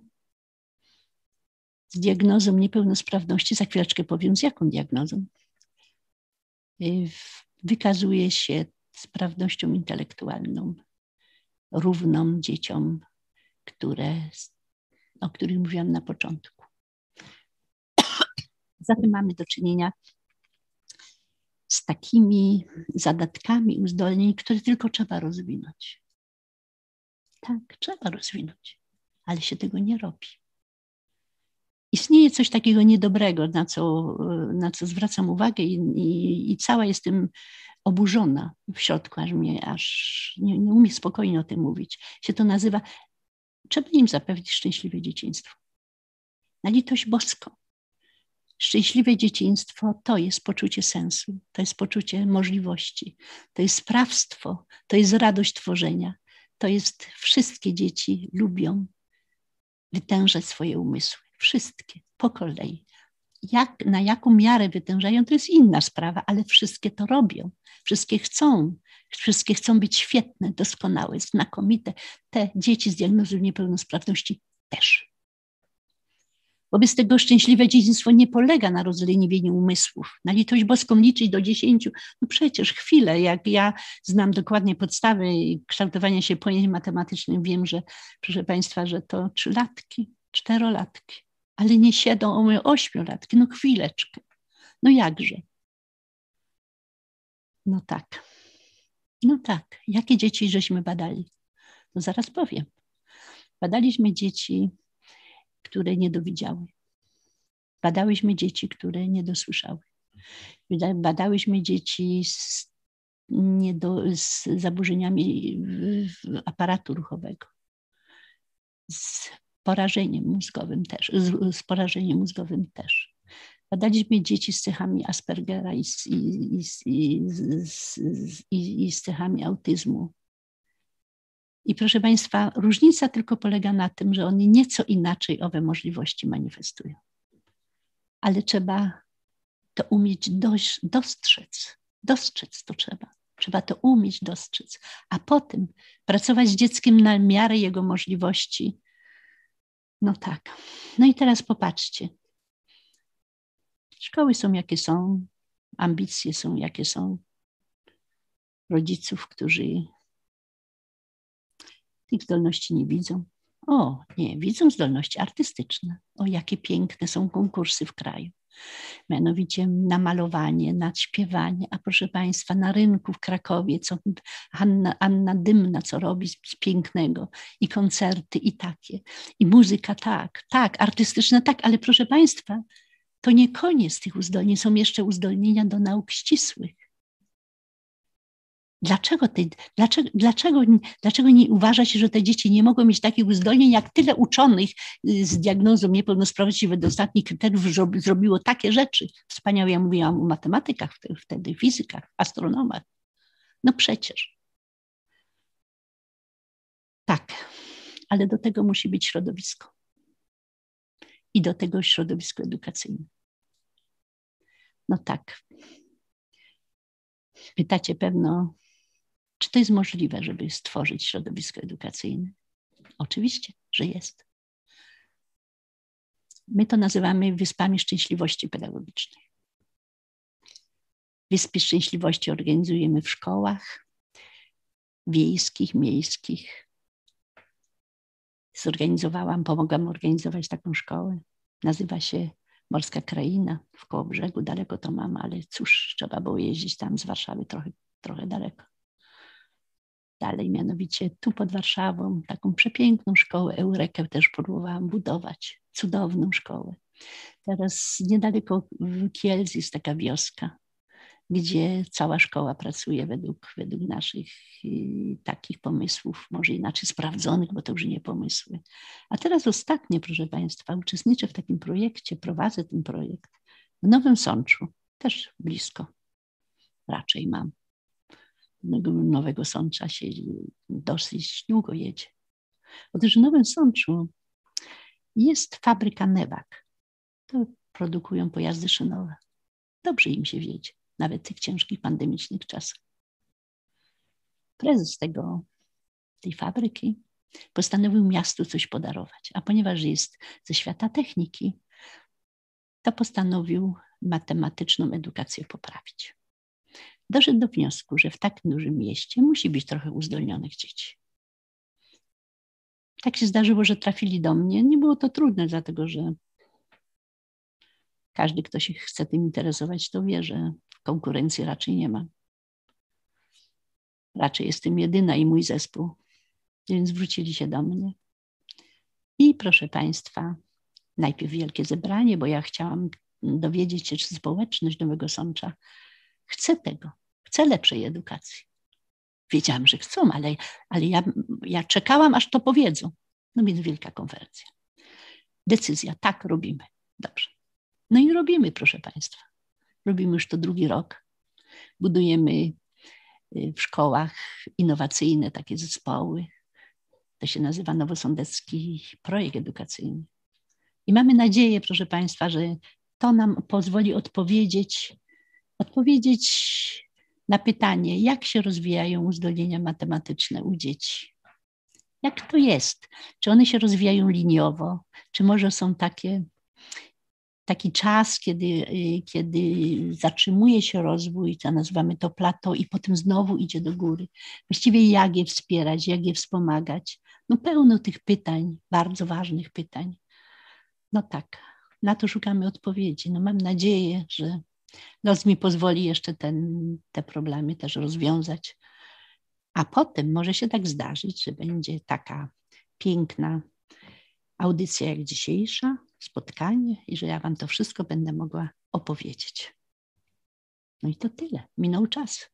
z diagnozą niepełnosprawności, za chwileczkę powiem z jaką diagnozą, y, wykazuje się sprawnością intelektualną, równą dzieciom, które, o których mówiłam na początku. Zatem mamy do czynienia z takimi zadatkami uzdolnień, które tylko trzeba rozwinąć. Tak, trzeba rozwinąć, ale się tego nie robi. Istnieje coś takiego niedobrego, na co, na co zwracam uwagę i, i, i cała jestem oburzona w środku, aż mnie aż nie, nie umie spokojnie o tym mówić. Się to nazywa, trzeba im zapewnić szczęśliwe dzieciństwo. Na litość boską. Szczęśliwe dzieciństwo to jest poczucie sensu, to jest poczucie możliwości, to jest sprawstwo, to jest radość tworzenia. To jest wszystkie dzieci lubią wytężać swoje umysły. Wszystkie, po kolei. Jak, na jaką miarę wytężają, to jest inna sprawa, ale wszystkie to robią. Wszystkie chcą. Wszystkie chcą być świetne, doskonałe, znakomite. Te dzieci z diagnozą niepełnosprawności też. Wobec tego szczęśliwe dzieciństwo nie polega na rozleniwieniu umysłów. Na litość boską liczyć do dziesięciu, no przecież chwilę, jak ja znam dokładnie podstawy kształtowania się pojęć matematycznych, wiem, że proszę Państwa, że to trzylatki, czterolatki, ale nie siedzą o ośmiolatki, no chwileczkę. No jakże? No tak. No tak. Jakie dzieci żeśmy badali? No zaraz powiem. Badaliśmy dzieci które nie dowidziały. Badałyśmy dzieci, które nie dosłyszały. Badałyśmy dzieci z, z zaburzeniami aparatu ruchowego, z porażeniem mózgowym też, z, z porażeniem mózgowym też. Badaliśmy dzieci z cechami Aspergera i z, i, i, i, i z cechami autyzmu i proszę Państwa, różnica tylko polega na tym, że oni nieco inaczej owe możliwości manifestują. Ale trzeba to umieć dość, dostrzec. Dostrzec to trzeba. Trzeba to umieć dostrzec, a potem pracować z dzieckiem na miarę jego możliwości. No tak. No i teraz popatrzcie. Szkoły są jakie są, ambicje są jakie są. Rodziców, którzy tych zdolności nie widzą. O, nie, widzą zdolności artystyczne. O, jakie piękne są konkursy w kraju. Mianowicie na malowanie, na śpiewanie, a proszę Państwa, na rynku w Krakowie, co Anna, Anna Dymna, co robi z, pięknego, i koncerty, i takie, i muzyka, tak, tak, artystyczne, tak, ale proszę Państwa, to nie koniec tych uzdolnień, są jeszcze uzdolnienia do nauk ścisłych. Dlaczego, te, dlaczego, dlaczego, dlaczego nie uważa się, że te dzieci nie mogą mieć takich uzdolnień, jak tyle uczonych y, z diagnozą niepełnosprawności wedle ostatnich kryteriów zrobiło takie rzeczy? Wspaniałe, ja mówiłam o matematykach wtedy, fizykach, astronomach. No przecież. Tak, ale do tego musi być środowisko. I do tego środowisko edukacyjne. No tak. Pytacie pewno, czy to jest możliwe, żeby stworzyć środowisko edukacyjne? Oczywiście, że jest. My to nazywamy Wyspami Szczęśliwości Pedagogicznej. Wyspy Szczęśliwości organizujemy w szkołach wiejskich, miejskich. Zorganizowałam, pomogłam organizować taką szkołę. Nazywa się Morska Kraina w Kołobrzegu. Daleko to mam, ale cóż, trzeba było jeździć tam z Warszawy trochę, trochę daleko dalej, mianowicie tu pod Warszawą, taką przepiękną szkołę Eurekę też próbowałam budować, cudowną szkołę. Teraz niedaleko Kielc jest taka wioska, gdzie cała szkoła pracuje według, według naszych y, takich pomysłów, może inaczej sprawdzonych, bo to już nie pomysły. A teraz ostatnio, proszę Państwa, uczestniczę w takim projekcie, prowadzę ten projekt w Nowym Sączu, też blisko raczej mam. Nowego Sącza się dosyć długo jedzie. Otóż w Nowym Sączu jest fabryka Newak. To produkują pojazdy szynowe. Dobrze im się wiedzie, nawet w tych ciężkich pandemicznych czasach. Prezes tego, tej fabryki postanowił miastu coś podarować, a ponieważ jest ze świata techniki, to postanowił matematyczną edukację poprawić. Doszedł do wniosku, że w tak dużym mieście musi być trochę uzdolnionych dzieci. Tak się zdarzyło, że trafili do mnie. Nie było to trudne, dlatego że każdy, kto się chce tym interesować, to wie, że konkurencji raczej nie ma. Raczej jestem jedyna i mój zespół, więc zwrócili się do mnie. I proszę Państwa, najpierw wielkie zebranie, bo ja chciałam dowiedzieć się, czy społeczność Nowego Sącza chce tego, chce lepszej edukacji. Wiedziałam, że chcą, ale, ale ja, ja czekałam, aż to powiedzą. No więc wielka konferencja. Decyzja, tak robimy. Dobrze. No i robimy, proszę Państwa. Robimy już to drugi rok. Budujemy y, w szkołach innowacyjne takie zespoły. To się nazywa Nowosądecki Projekt Edukacyjny. I mamy nadzieję, proszę Państwa, że to nam pozwoli odpowiedzieć, odpowiedzieć na pytanie, jak się rozwijają uzdolnienia matematyczne u dzieci. Jak to jest? Czy one się rozwijają liniowo? Czy może są takie, taki czas, kiedy, kiedy zatrzymuje się rozwój, co nazywamy to plato, i potem znowu idzie do góry? Właściwie jak je wspierać, jak je wspomagać? No pełno tych pytań, bardzo ważnych pytań. No tak, na to szukamy odpowiedzi. No mam nadzieję, że los mi pozwoli jeszcze ten, te problemy też rozwiązać. A potem może się tak zdarzyć, że będzie taka piękna audycja jak dzisiejsza, spotkanie i że ja Wam to wszystko będę mogła opowiedzieć. No i to tyle. Minął czas.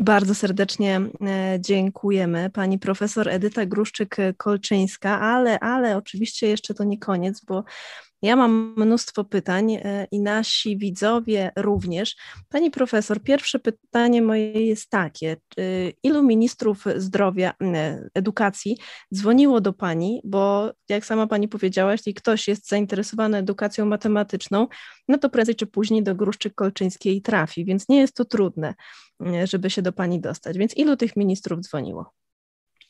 Bardzo serdecznie e, dziękujemy. Pani profesor Edyta Gruszczyk-Kolczyńska, ale, ale oczywiście jeszcze to nie koniec, bo ja mam mnóstwo pytań e, i nasi widzowie również. Pani profesor, pierwsze pytanie moje jest takie: ilu ministrów zdrowia, edukacji dzwoniło do Pani? Bo jak sama Pani powiedziała, jeśli ktoś jest zainteresowany edukacją matematyczną, no to prędzej czy później do Gruszczyk-Kolczyńskiej trafi, więc nie jest to trudne, żeby się do Pani dostać. Więc ilu tych ministrów dzwoniło?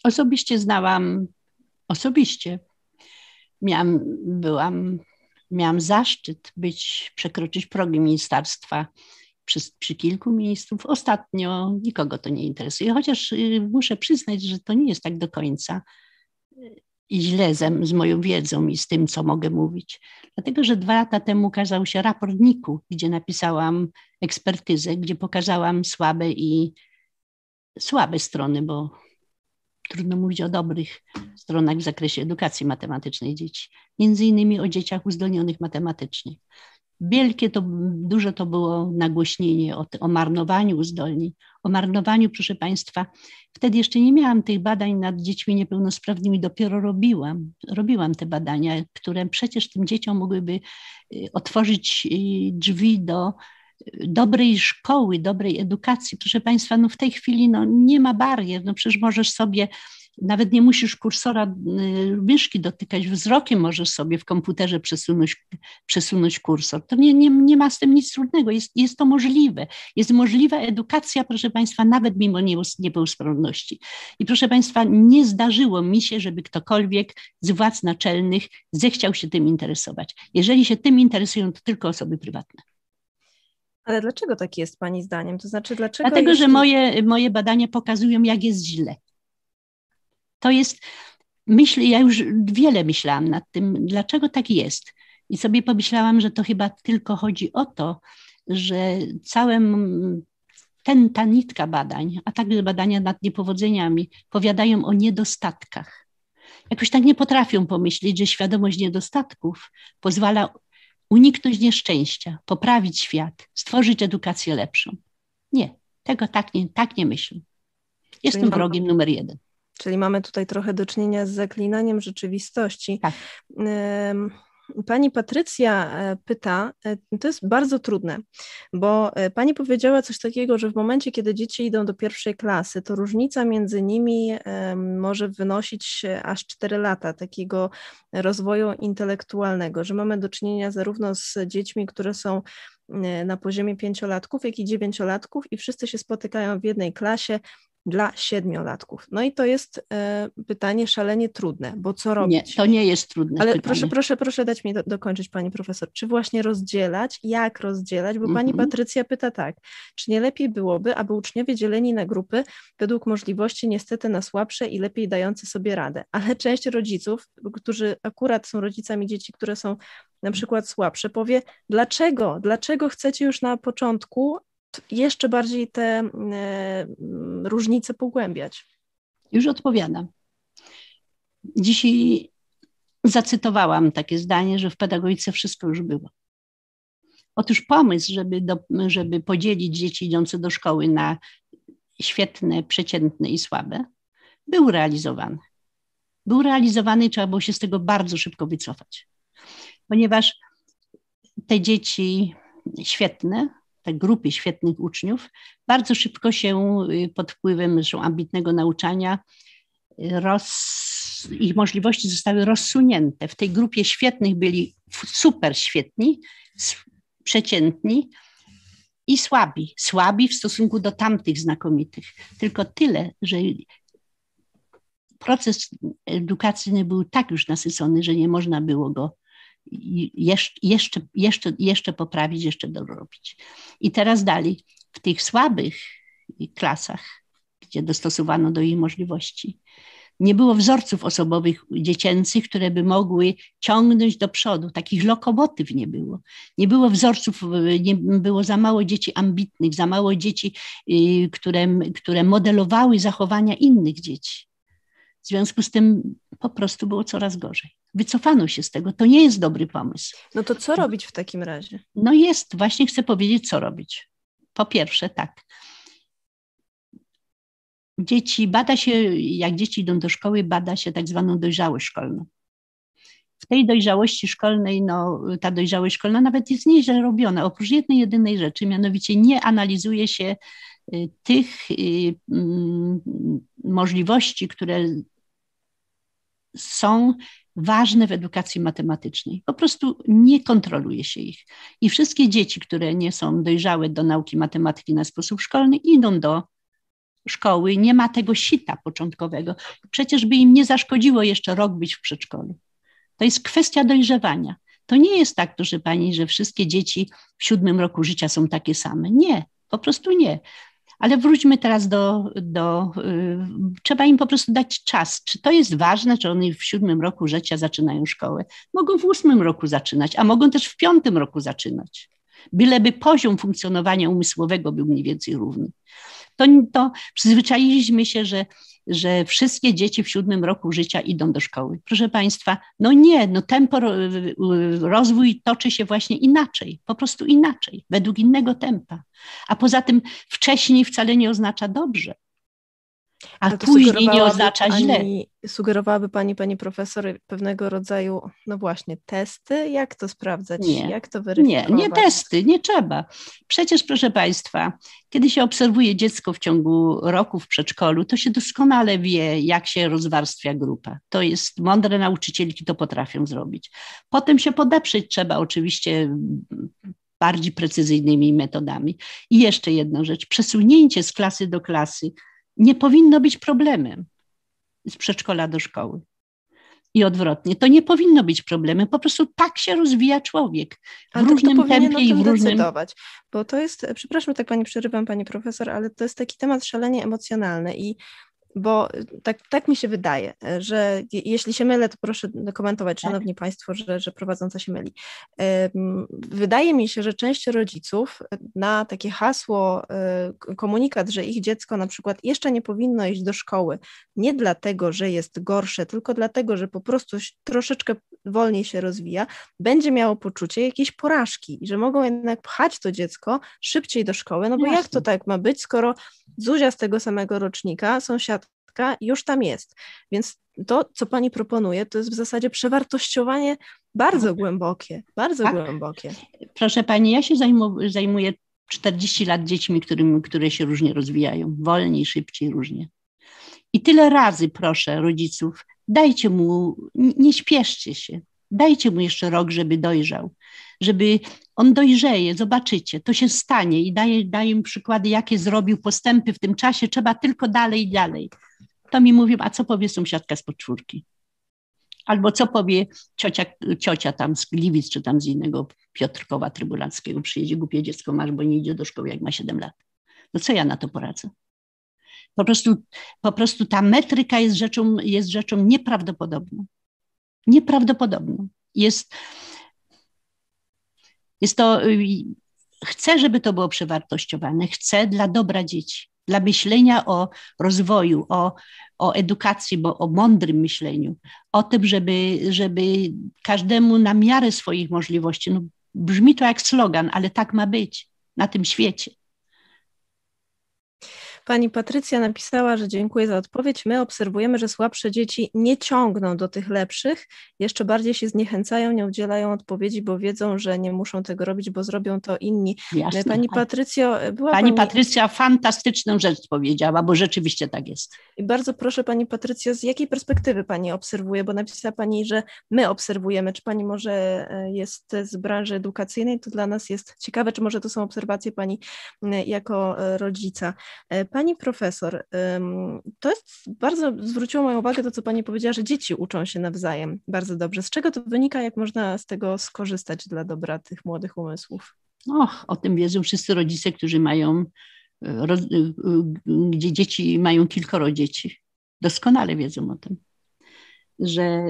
Osobiście znałam, osobiście miałam, byłam miałam zaszczyt być, przekroczyć progi ministerstwa przy, przy, kilku ministrów. Ostatnio nikogo to nie interesuje, chociaż y, muszę przyznać, że to nie jest tak do końca y, źle z, z moją wiedzą i z tym, co mogę mówić. Dlatego, że dwa lata temu ukazał się raport NIK-u, gdzie napisałam ekspertyzę, gdzie pokazałam słabe i słabe strony, bo trudno mówić o dobrych stronach w zakresie edukacji matematycznej dzieci, między innymi o dzieciach uzdolnionych matematycznie. Wielkie to, duże to było nagłośnienie o, o marnowaniu uzdolnień. O marnowaniu, proszę Państwa, wtedy jeszcze nie miałam tych badań nad dziećmi niepełnosprawnymi, dopiero robiłam. Robiłam te badania, które przecież tym dzieciom mogłyby y, otworzyć y, drzwi do dobrej szkoły, dobrej edukacji. Proszę Państwa, no w tej chwili no nie ma barier. No przecież możesz sobie, nawet nie musisz kursora y, myszki dotykać, wzrokiem możesz sobie w komputerze przesunąć, przesunąć kursor. To nie, nie, nie ma z tym nic trudnego, jest, jest to możliwe. Jest możliwa edukacja, proszę Państwa, nawet mimo niepełnosprawności. I proszę Państwa, nie zdarzyło mi się, żeby ktokolwiek z władz naczelnych zechciał się tym interesować. Jeżeli się tym interesują, to tylko osoby prywatne. Ale dlaczego tak jest Pani zdaniem? To znaczy, dlaczego. Dlatego, że moje, moje badania pokazują, jak jest źle. To jest, myślę, ja już wiele myślałam nad tym, dlaczego tak jest. I sobie pomyślałam, że to chyba tylko chodzi o to, że całym ten, ta nitka badań, a także badania nad niepowodzeniami, powiadają o niedostatkach. Jakoś tak nie potrafią pomyśleć, że świadomość niedostatków pozwala uniknąć nieszczęścia, poprawić świat, stworzyć edukację lepszą. Nie, tego tak nie, tak nie myślę. Jestem Czyli wrogiem numer jeden. Czyli mamy tutaj trochę do czynienia z zaklinaniem rzeczywistości. Tak. Pani Patrycja e, pyta, e, to jest bardzo trudne, bo e, pani powiedziała coś takiego, że w momencie, kiedy dzieci idą do pierwszej klasy, to różnica między nimi może wynosić aż 4 lata takiego rozwoju intelektualnego, że mamy do czynienia zarówno z dziećmi, które są na poziomie pięciolatków, jak i dziewięciolatków i wszyscy się spotykają w jednej klasie, dla siedmiolatków. No i to jest e, pytanie szalenie trudne, bo co robić? Nie, to nie jest trudne. Ale pytanie. proszę, proszę, proszę dać mi do, dokończyć, pani profesor. Czy właśnie rozdzielać? Jak rozdzielać? Bo pani mhm. Patrycja pyta tak, czy nie lepiej byłoby, aby uczniowie dzieleni na grupy według możliwości niestety na słabsze i lepiej dające sobie radę, ale część rodziców, którzy akurat są rodzicami dzieci, które są na przykład słabsze, powie, dlaczego, dlaczego chcecie już na początku jeszcze bardziej te e, różnice pogłębiać? Już odpowiadam. Dzisiaj zacytowałam takie zdanie, że w pedagogice wszystko już było. Otóż pomysł, żeby, do, żeby podzielić dzieci idące do szkoły na świetne, przeciętne i słabe, był realizowany. Był realizowany i trzeba było się z tego bardzo szybko wycofać, ponieważ te dzieci świetne te grupy świetnych uczniów bardzo szybko się y, pod wpływem ambitnego nauczania y, roz, ich możliwości zostały rozsunięte. W tej grupie świetnych byli super świetni, przeciętni i słabi. Słabi w stosunku do tamtych znakomitych. Tylko tyle, że proces edukacyjny był tak już nasycony, że nie można było go jeszcze, jeszcze, jeszcze poprawić, jeszcze dorobić. I teraz dalej, w tych słabych klasach, gdzie dostosowano do ich możliwości, nie było wzorców osobowych dziecięcych, które by mogły ciągnąć do przodu. Takich lokomotyw nie było. Nie było wzorców, nie było za mało dzieci ambitnych, za mało dzieci, y, które, które modelowały zachowania innych dzieci. W związku z tym po prostu było coraz gorzej. Wycofano się z tego. To nie jest dobry pomysł. No to co robić w takim razie? No jest, właśnie chcę powiedzieć, co robić. Po pierwsze, tak. Dzieci, bada się, jak dzieci idą do szkoły, bada się tak zwaną dojrzałość szkolną. W tej dojrzałości szkolnej, no, ta dojrzałość szkolna nawet jest nieźle robiona, oprócz jednej, jedynej rzeczy, mianowicie nie analizuje się tych y, mm, możliwości, które są ważne w edukacji matematycznej. Po prostu nie kontroluje się ich. I wszystkie dzieci, które nie są dojrzałe do nauki matematyki na sposób szkolny, idą do szkoły. Nie ma tego sita początkowego. Przecież by im nie zaszkodziło jeszcze rok być w przedszkolu. To jest kwestia dojrzewania. To nie jest tak, proszę pani, że wszystkie dzieci w siódmym roku życia są takie same. Nie, po prostu nie. Ale wróćmy teraz do, do y, trzeba im po prostu dać czas. Czy to jest ważne, czy oni w siódmym roku życia zaczynają szkołę? Mogą w ósmym roku zaczynać, a mogą też w piątym roku zaczynać. Byleby poziom funkcjonowania umysłowego był mniej więcej równy. To, to przyzwyczailiśmy się, że że wszystkie dzieci w siódmym roku życia idą do szkoły. Proszę Państwa, no nie, no tempo, rozwój toczy się właśnie inaczej, po prostu inaczej, według innego tempa. A poza tym wcześniej wcale nie oznacza dobrze. A później nie oznacza pani, źle. Sugerowałaby Pani, Pani Profesor, pewnego rodzaju, no właśnie, testy? Jak to sprawdzać? Nie, Jak to weryfikować? Nie, nie testy, nie trzeba. Przecież, proszę Państwa, kiedy się obserwuje dziecko w ciągu roku w przedszkolu, to się doskonale wie, jak się rozwarstwia grupa. To jest, mądre nauczycielki to potrafią zrobić. Potem się podeprzeć trzeba oczywiście bardziej precyzyjnymi metodami. I jeszcze jedna rzecz, przesunięcie z klasy do klasy nie powinno być problemem z przedszkola do szkoły. I odwrotnie. To nie powinno być problemem. Po prostu tak się rozwija człowiek w ale różnym tempie i w różnym. Decydować, bo to jest, przepraszam, tak pani przerywam, pani profesor, ale to jest taki temat szalenie emocjonalny i bo y, tak, tak mi się wydaje, że jeśli się mylę, to proszę komentować, tak. Szanowni Państwo, że, że prowadząca się myli. Wydaje mi się, że część rodziców na takie hasło, y, komunikat, że ich dziecko na przykład jeszcze nie powinno iść do szkoły, nie dlatego, że jest gorsze, tylko dlatego, że po prostu troszeczkę wolniej się rozwija, będzie miało poczucie jakiejś porażki, że mogą jednak pchać to dziecko szybciej do szkoły, no bo Jasne. jak to tak ma być, skoro Zuzia z tego samego rocznika, sąsiadka już tam jest. Więc to, co pani proponuje, to jest w zasadzie przewartościowanie Bardzo głębokie, bardzo tak? głębokie. Proszę Pani, ja się zajmuję 40 lat dziećmi, którym, które się różnie rozwijają, wolniej, szybciej, różnie. I tyle razy proszę rodziców, dajcie mu, nie śpieszcie się, dajcie mu jeszcze rok, żeby dojrzał, żeby on dojrzeje, zobaczycie, to się stanie i daję, daję im przykłady, jakie zrobił postępy w tym czasie, trzeba tylko dalej i dalej. To mi mówią, a co powie sąsiadka z podczwórki? Albo co powie ciocia, ciocia tam z Gliwic, czy tam z innego Piotrkowa Trybunalskiego, przyjedzie głupie dziecko masz, bo nie idzie do szkoły, jak ma 7 lat. No co ja na to poradzę? Po prostu, po prostu ta metryka jest rzeczą, jest rzeczą nieprawdopodobną. Nieprawdopodobną. Jest, jest to, y, chcę, żeby to było przewartościowane, chcę dla dobra dzieci, dla myślenia o rozwoju, o, o edukacji, bo o mądrym myśleniu, o tym, żeby, żeby każdemu na miarę swoich możliwości, no brzmi to jak slogan, ale tak ma być na tym świecie. Pani Patrycja napisała, że dziękuję za odpowiedź. My obserwujemy, że słabsze dzieci nie ciągną do tych lepszych, jeszcze bardziej się zniechęcają, nie udzielają odpowiedzi, bo wiedzą, że nie muszą tego robić, bo zrobią to inni. Jasne, pani tak. Patrycjo, była Pani, pani Patrycja fantastyczną rzecz powiedziała, bo rzeczywiście tak jest. I bardzo proszę Pani Patrycjo, z jakiej perspektywy Pani obserwuje, bo napisała Pani, że my obserwujemy. Czy Pani może e, jest z branży edukacyjnej? To dla nas jest ciekawe, czy może to są obserwacje Pani jako e, rodzica. Pani profesor, to jest bardzo zwróciło moją uwagę to, co Pani powiedziała, że dzieci uczą się nawzajem bardzo dobrze. Z czego to wynika, jak można z tego skorzystać dla dobra tych młodych umysłów? Och, o tym wiedzą wszyscy rodzice, którzy mają, e, e, gdzie dzieci mają kilkoro dzieci. Doskonale wiedzą o tym, że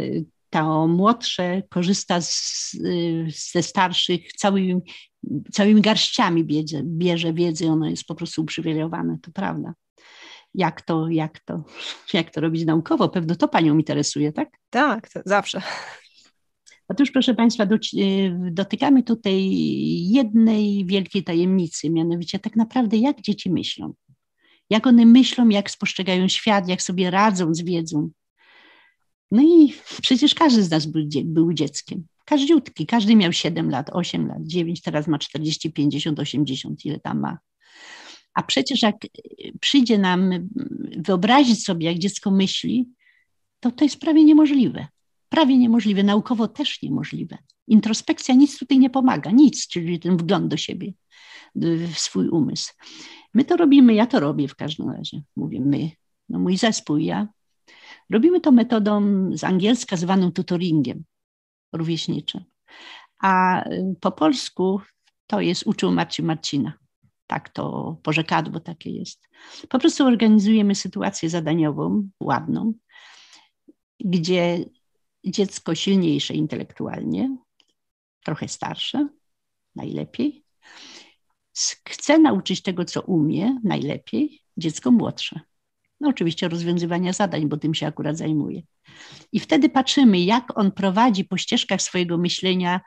to młodsze korzysta z, ze starszych całymi, całymi garściami bierze, bierze wiedzy, ono jest po prostu uprzywilejowane, to prawda. Jak to, jak to, jak to robić naukowo? Pewno to Panią interesuje, tak? Tak, zawsze. Otóż, proszę Państwa, dotykamy tutaj jednej wielkiej tajemnicy, mianowicie tak naprawdę jak dzieci myślą. Jak one myślą, jak spostrzegają świat, jak sobie radzą z wiedzą. No i przecież każdy z nas był, był dzieckiem. Każdziutki, każdy miał 7 lat, 8 lat, 9, teraz ma 40, 50, 80, ile tam ma. A przecież jak przyjdzie nam wyobrazić sobie, jak dziecko myśli, to to jest prawie niemożliwe. Prawie niemożliwe, naukowo też niemożliwe. Introspekcja nic tutaj nie pomaga, nic, czyli ten wgląd do siebie, w swój umysł. My to robimy, ja to robię w każdym razie. Mówię my, no mój zespół, ja. Robimy to metodą z angielska zwaną tutoringiem rówieśniczym. A y, po polsku to jest uczył Marcin Marcina. Tak to porzekadło takie jest. Po prostu organizujemy sytuację zadaniową, ładną, gdzie dziecko silniejsze intelektualnie, trochę starsze, najlepiej, chce nauczyć tego, co umie, najlepiej, dziecko młodsze. No oczywiście rozwiązywania zadań, bo tym się akurat zajmuje. I wtedy patrzymy, jak on prowadzi po ścieżkach swojego myślenia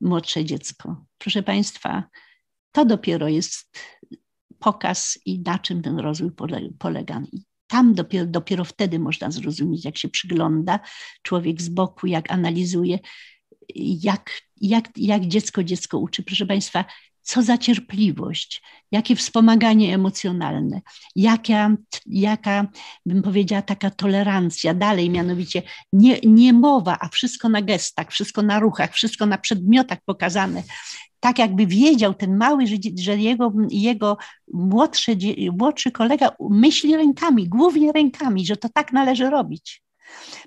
młodsze dziecko. Proszę Państwa, to dopiero jest pokaz i na czym ten rozwój polega. I tam dopiero, dopiero wtedy można zrozumieć, jak się przygląda człowiek z boku, jak analizuje, jak, jak, jak dziecko dziecko uczy. Proszę Państwa, co za cierpliwość, jakie wspomaganie emocjonalne, jaka, jaka bym powiedziała, taka tolerancja dalej, mianowicie nie, nie mowa, a wszystko na gestach, wszystko na ruchach, wszystko na przedmiotach pokazane. Tak jakby wiedział ten mały, że, jego, jego młodszy, młodszy kolega myśli rękami, głównie rękami, że to tak należy robić.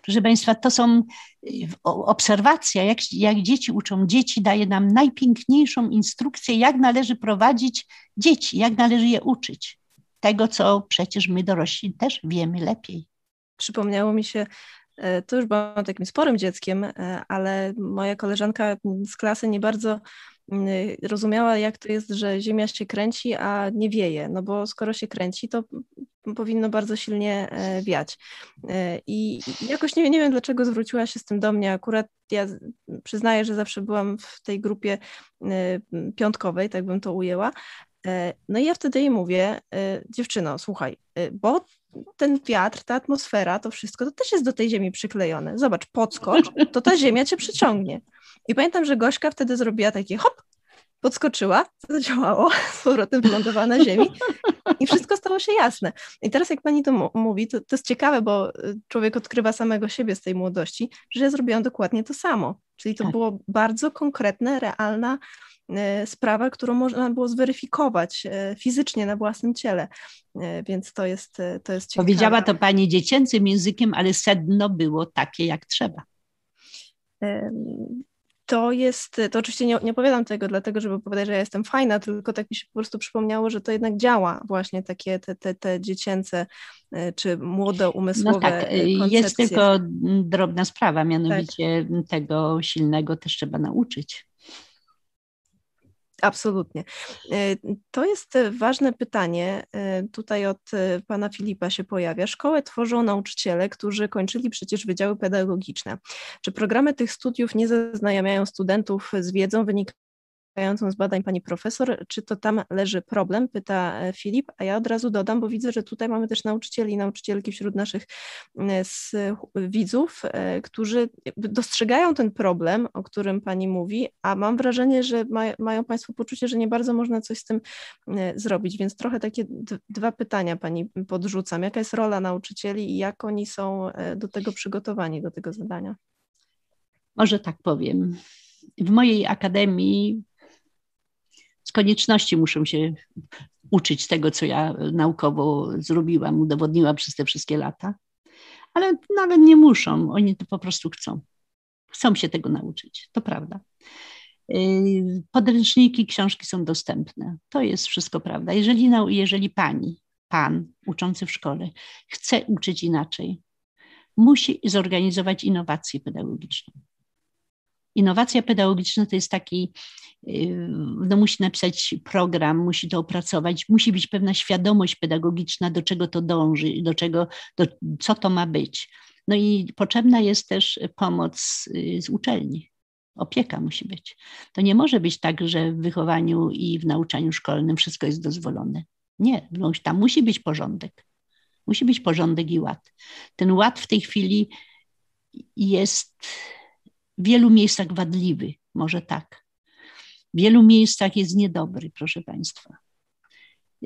Proszę Państwa, to są y, obserwacje, jak, jak dzieci uczą. Dzieci daje nam najpiękniejszą instrukcję, jak należy prowadzić dzieci, jak należy je uczyć. Tego, co przecież my dorośli też wiemy lepiej. Przypomniało mi się, e, to już byłam takim sporym dzieckiem, e, ale moja koleżanka z klasy nie bardzo rozumiała, jak to jest, że Ziemia się kręci, a nie wieje, no bo skoro się kręci, to powinno bardzo silnie e, wiać. E, I jakoś nie, nie wiem, dlaczego zwróciła się z tym do mnie. Akurat ja przyznaję, że zawsze byłam w tej grupie e, piątkowej, tak bym to ujęła. No i ja wtedy jej mówię, dziewczyno, słuchaj, bo ten wiatr, ta atmosfera, to wszystko, to też jest do tej ziemi przyklejone. Zobacz, podskocz, to ta ziemia cię przyciągnie. I pamiętam, że Gośka wtedy zrobiła takie hop, podskoczyła, zadziałało, z powrotem wylądowała na ziemi i wszystko stało się jasne. I teraz jak pani to mówi, to, to jest ciekawe, bo y, człowiek odkrywa samego siebie z tej młodości, że ja zrobiłam dokładnie to samo. Czyli to tak. było bardzo konkretne, realna sprawa, którą można było zweryfikować y, fizycznie na własnym ciele. Więc to jest, to jest ciekawe. Powiedziała to pani dziecięcym językiem, ale sedno było takie, jak trzeba to jest, to oczywiście nie, nie opowiadam tego dlatego, żeby powiedzieć, że ja jestem fajna, tylko tak mi się po prostu przypomniało, że to jednak działa właśnie takie te, te, te dziecięce e, czy młode umysłowe no tak, e, koncepcje. Jest tylko drobna sprawa, mianowicie tak. tego silnego też trzeba nauczyć. Absolutnie. E, to jest ważne pytanie. E, tutaj od e, pana Filipa się pojawia. Szkołę tworzą nauczyciele, którzy kończyli przecież wydziały pedagogiczne. Czy programy tych studiów nie zaznajamiają studentów z wiedzą wynikającą wynikającą z badań pani profesor, czy to tam leży problem, pyta e, Filip, a ja od razu dodam, bo widzę, że tutaj mamy też nauczycieli i nauczycielki wśród naszych widzów, e, którzy dostrzegają ten problem, o którym pani mówi, a mam wrażenie, że ma, mają państwo poczucie, że nie bardzo można coś z tym zrobić, więc trochę takie dwa pytania pani podrzucam. Jaka jest rola nauczycieli i jak oni są e, do tego przygotowani, do tego zadania? Może tak powiem. W mojej akademii z konieczności muszą się uczyć tego, co ja naukowo zrobiłam, udowodniłam przez te wszystkie lata, ale nawet nie muszą, oni to po prostu chcą. Chcą się tego nauczyć, to prawda. Yy, podręczniki, książki są dostępne. To jest wszystko prawda. Jeżeli, jeżeli pani, pan uczący w szkole chce uczyć inaczej, musi zorganizować innowację pedagogiczną. Innowacja pedagogiczna to jest taki, y, no musi napisać program, musi to opracować, musi być pewna świadomość pedagogiczna, do czego to dąży, do czego, do, co to ma być. No i potrzebna jest też pomoc z uczelni. Opieka musi być. To nie może być tak, że w wychowaniu i w nauczaniu szkolnym wszystko jest dozwolone. Nie, no, tam musi być porządek. Musi być porządek i ład. Ten ład w tej chwili jest w wielu miejscach wadliwy, może tak. W wielu miejscach jest niedobry, proszę Państwa.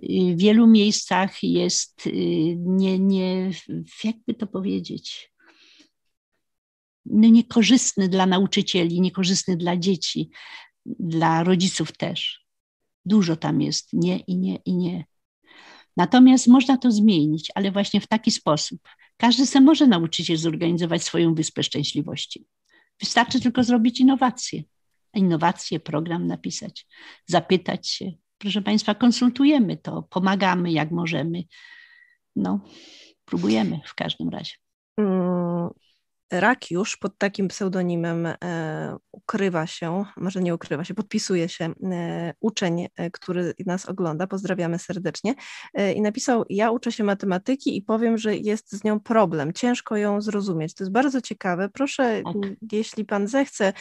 W wielu miejscach jest y, nie, nie jakby to powiedzieć, no niekorzystny dla nauczycieli, niekorzystny dla dzieci, dla rodziców też. Dużo tam jest nie i nie i nie. Natomiast można to zmienić, ale właśnie w taki sposób. Każdy sobie może nauczyć się zorganizować swoją wyspę szczęśliwości. Wystarczy tylko zrobić innowacje. Innowacje, program napisać, zapytać się. Proszę Państwa, konsultujemy to, pomagamy jak możemy. No, próbujemy w każdym razie. Mm, Rakiusz pod takim pseudonimem e, ukrywa się, może nie ukrywa się, podpisuje się e, uczeń, e, który nas ogląda, pozdrawiamy serdecznie, i napisał: Ja uczę się matematyki i powiem, że jest z nią problem, ciężko ją zrozumieć. To jest bardzo ciekawe. Proszę, tak. jeśli pan zechce,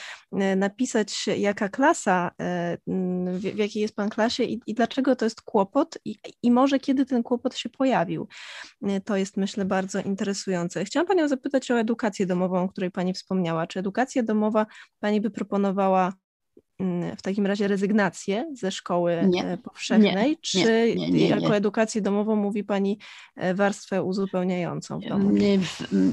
napisać, jaka klasa, w, w jakiej jest pan klasie i, i dlaczego to jest kłopot, i, i może kiedy ten kłopot się pojawił. To jest, myślę, bardzo interesujące. Chciałam panią zapytać o edukację domową domową, o której Pani wspomniała. Czy edukacja domowa Pani by proponowała w takim razie rezygnację ze szkoły nie, e, powszechnej, nie, czy nie, jako edukację domową mówi Pani e, warstwę uzupełniającą w domu?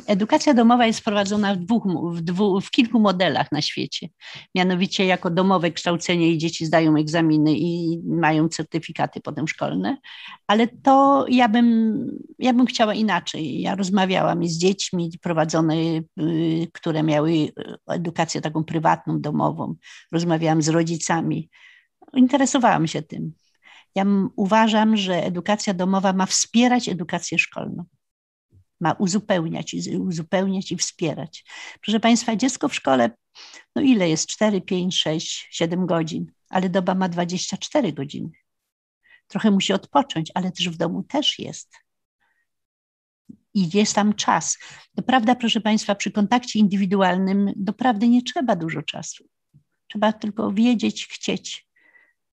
Edukacja domowa jest prowadzona w, dwóch, w, dwóch, w kilku modelach na świecie. Mianowicie jako domowe kształcenie i dzieci zdają egzaminy i mają certyfikaty potem szkolne, ale to ja bym, ja bym chciała inaczej. Ja rozmawiałam z dziećmi prowadzone, y, które miały edukację taką prywatną, domową. Rozmawiałam z rodzicami. Interesowałam się tym. Ja uważam, że edukacja domowa ma wspierać edukację szkolną. Ma uzupełniać, uzupełniać i wspierać. Proszę Państwa, dziecko w szkole, no ile jest? 4, 5, 6, 7 godzin, ale doba ma 24 godziny trochę musi odpocząć, ale też w domu też jest. I jest tam czas. Doprawda, proszę Państwa, przy kontakcie indywidualnym doprawdy nie trzeba dużo czasu. Trzeba tylko wiedzieć, chcieć.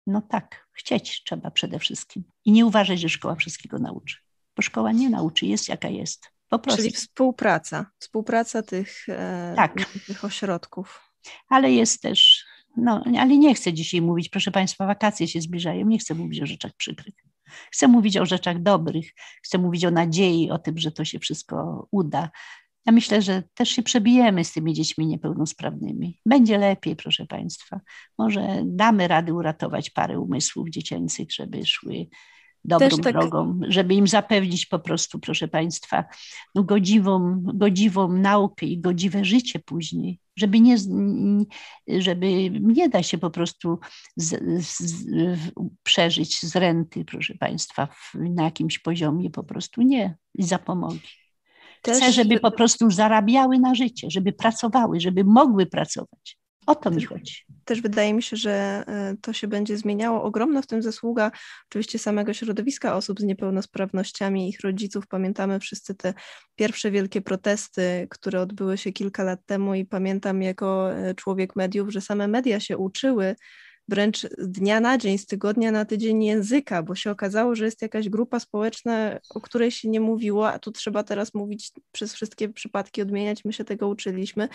No tak, chcieć trzeba przede wszystkim. I nie uważać, że szkoła wszystkiego nauczy. bo szkoła nie nauczy, jest jaka jest. Po prostu. Czyli współpraca, współpraca tych, e, tak. tych ośrodków. Ale jest też, no ale nie chcę dzisiaj mówić, proszę Państwa, wakacje się zbliżają, nie chcę mówić o rzeczach przykrych. Chcę mówić o rzeczach dobrych, chcę mówić o nadziei, o tym, że to się wszystko uda. Ja myślę, że też się przebijemy z tymi dziećmi niepełnosprawnymi. Będzie lepiej, proszę Państwa. Może damy radę uratować parę umysłów dziecięcych, żeby szły dobrą tak... drogą, żeby im zapewnić po prostu, proszę Państwa, no godziwą, godziwą naukę i godziwe życie później, żeby nie, żeby nie da się po prostu z, z, przeżyć z renty, proszę Państwa, w, na jakimś poziomie po prostu nie, zapomogi. Też... Chcę, żeby po prostu zarabiały na życie, żeby pracowały, żeby mogły pracować. O to mi chodzi. Też wydaje mi się, że e, to się będzie zmieniało. Ogromna w tym zasługa oczywiście samego środowiska osób z niepełnosprawnościami, ich rodziców. Pamiętamy wszyscy te pierwsze wielkie protesty, które odbyły się kilka lat temu i pamiętam jako e, człowiek mediów, że same media się uczyły wręcz z dnia na dzień, z tygodnia na tydzień języka, bo się okazało, że jest jakaś grupa społeczna, o której się nie mówiło, a tu trzeba teraz mówić przez wszystkie przypadki, odmieniać, my się tego uczyliśmy.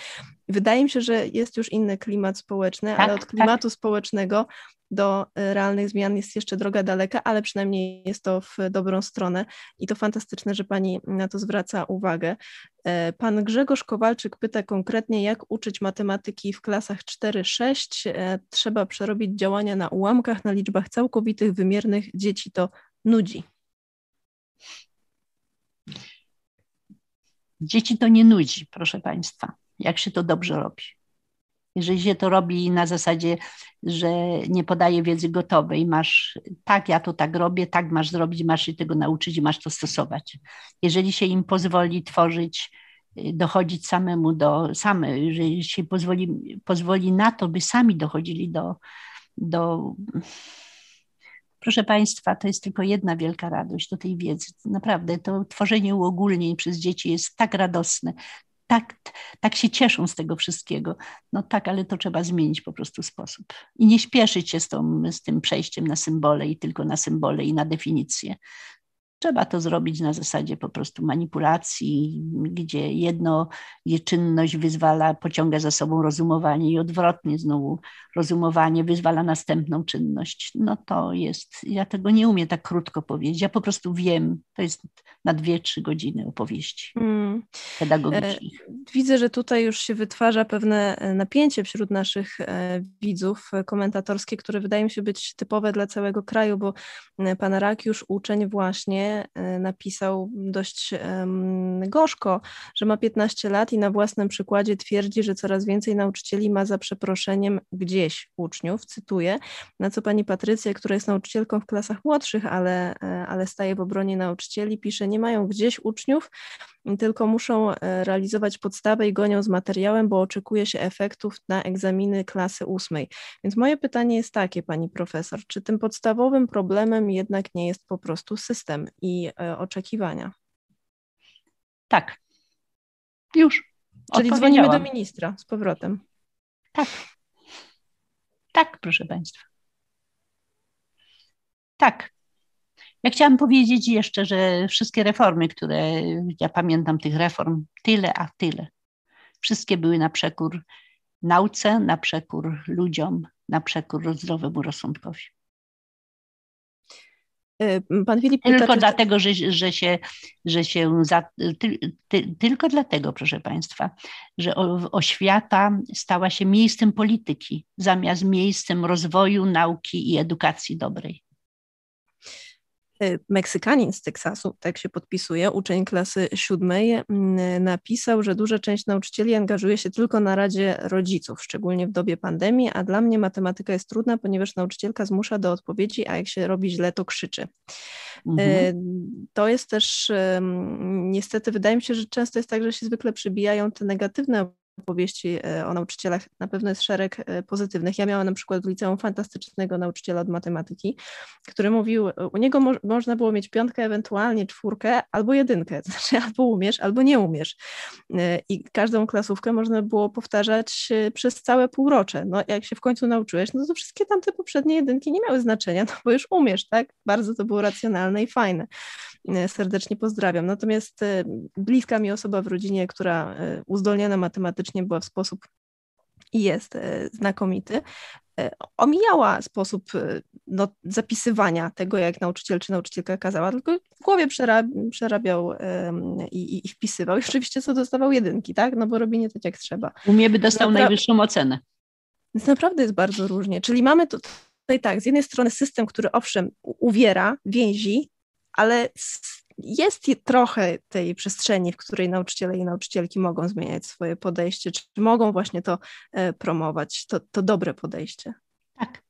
Wydaje mi się, że jest już inny klimat społeczny, tak, ale od tak. klimatu tak. społecznego do e, realnych zmian jest jeszcze droga daleka, ale przynajmniej jest to w dobrą stronę i to fantastyczne, że Pani na to zwraca uwagę. E, pan Grzegorz Kowalczyk pyta konkretnie, jak uczyć matematyki w klasach 4-6. E, trzeba przerobić działania na ułamkach, na liczbach całkowitych, wymiernych. Dzieci to nudzi. Dzieci to nie nudzi, proszę Państwa, jak się to dobrze robi. Jeżeli się to robi na zasadzie, że nie podaje wiedzy gotowej, masz tak, ja to tak robię, tak masz zrobić, masz się tego nauczyć i masz to stosować. Jeżeli się im pozwoli tworzyć, y, dochodzić samemu do, same, jeżeli się pozwoli, pozwoli na to, by sami dochodzili do, do Proszę Państwa, to jest tylko jedna wielka radość do tej wiedzy. Naprawdę to tworzenie uogólnień przez dzieci jest tak radosne tak, tak się cieszą z tego wszystkiego. No tak, ale to trzeba zmienić po prostu sposób. I nie śpieszyć się z, tą, z tym przejściem na symbole i tylko na symbole i na definicje. Trzeba to zrobić na zasadzie po prostu manipulacji, gdzie jedno, gdzie czynność wyzwala, pociąga za sobą rozumowanie i odwrotnie znowu rozumowanie wyzwala następną czynność. No to jest, ja tego nie umiem tak krótko powiedzieć. Ja po prostu wiem, to jest na dwie, trzy godziny opowieści mm. pedagogicznych. E, widzę, że tutaj już się wytwarza pewne e, napięcie wśród naszych e, widzów komentatorskie, które wydaje mi się być typowe dla całego kraju, bo pan Rakiusz, uczeń właśnie E, napisał dość gorzko, że ma 15 lat i na własnym przykładzie twierdzi, że coraz więcej nauczycieli ma za przeproszeniem gdzieś uczniów, cytuję, na co pani Patrycja, która jest nauczycielką w klasach młodszych, ale, e, ale staje w obronie nauczycieli, pisze, nie mają gdzieś uczniów, tylko muszą e, realizować podstawę i gonią z materiałem, bo oczekuje się efektów na egzaminy klasy ósmej. Więc moje pytanie jest takie, pani profesor, czy tym podstawowym problemem jednak nie jest po prostu system i e, oczekiwania? Tak. Już. Czyli dzwonimy do ministra z powrotem. Tak. Tak, proszę Państwa. Tak. Ja chciałam powiedzieć jeszcze, że wszystkie reformy, które ja pamiętam tych reform, tyle a tyle, wszystkie były na przekór nauce, na przekór ludziom, na przekór zdrowemu rozsądkowi. E, pan Filip pyta, tylko czy... dlatego, że, że się, że się za, ty, ty, tylko dlatego, proszę Państwa, że oświata stała się miejscem polityki zamiast miejscem rozwoju, nauki i edukacji dobrej. Y, Meksykanin z Teksasu, tak się podpisuje, uczeń klasy siódmej, mm, napisał, że duża część nauczycieli angażuje się tylko na Radzie Rodziców, szczególnie w dobie pandemii, a dla mnie matematyka jest trudna, ponieważ nauczycielka zmusza do odpowiedzi, a jak się robi źle, to krzyczy. Mhm. Y, to jest też, niestety, wydaje mi się, że często jest tak, że się zwykle przybijają te negatywne opowieści e, o nauczycielach na pewno jest szereg e, pozytywnych. Ja miałam na przykład w liceum fantastycznego nauczyciela od matematyki, który mówił, u niego mo można było mieć piątkę, ewentualnie czwórkę albo jedynkę, to znaczy albo umiesz, albo nie umiesz. E, I każdą klasówkę można było powtarzać przez całe półrocze. No jak się w końcu nauczyłeś, no to wszystkie tamte poprzednie jedynki nie miały znaczenia, no bo już umiesz, tak? Bardzo to było racjonalne i fajne. Serdecznie pozdrawiam. Natomiast bliska mi osoba w rodzinie, która uzdolniona matematycznie była w sposób i jest znakomity, omijała sposób no, zapisywania tego, jak nauczyciel czy nauczycielka kazała, tylko w głowie przerabiał i, i, wpisywał. I oczywiście co dostawał jedynki, tak? No bo robienie tak jak trzeba. Umie by dostał Napra- najwyższą ocenę. Więc naprawdę jest bardzo różnie. Czyli mamy tutaj tak, z jednej strony system, który owszem uwiera, więzi, ale jest trochę tej przestrzeni, w której nauczyciele i nauczycielki mogą zmieniać swoje podejście, czy mogą właśnie to e, promować, to, to dobre podejście. Tak.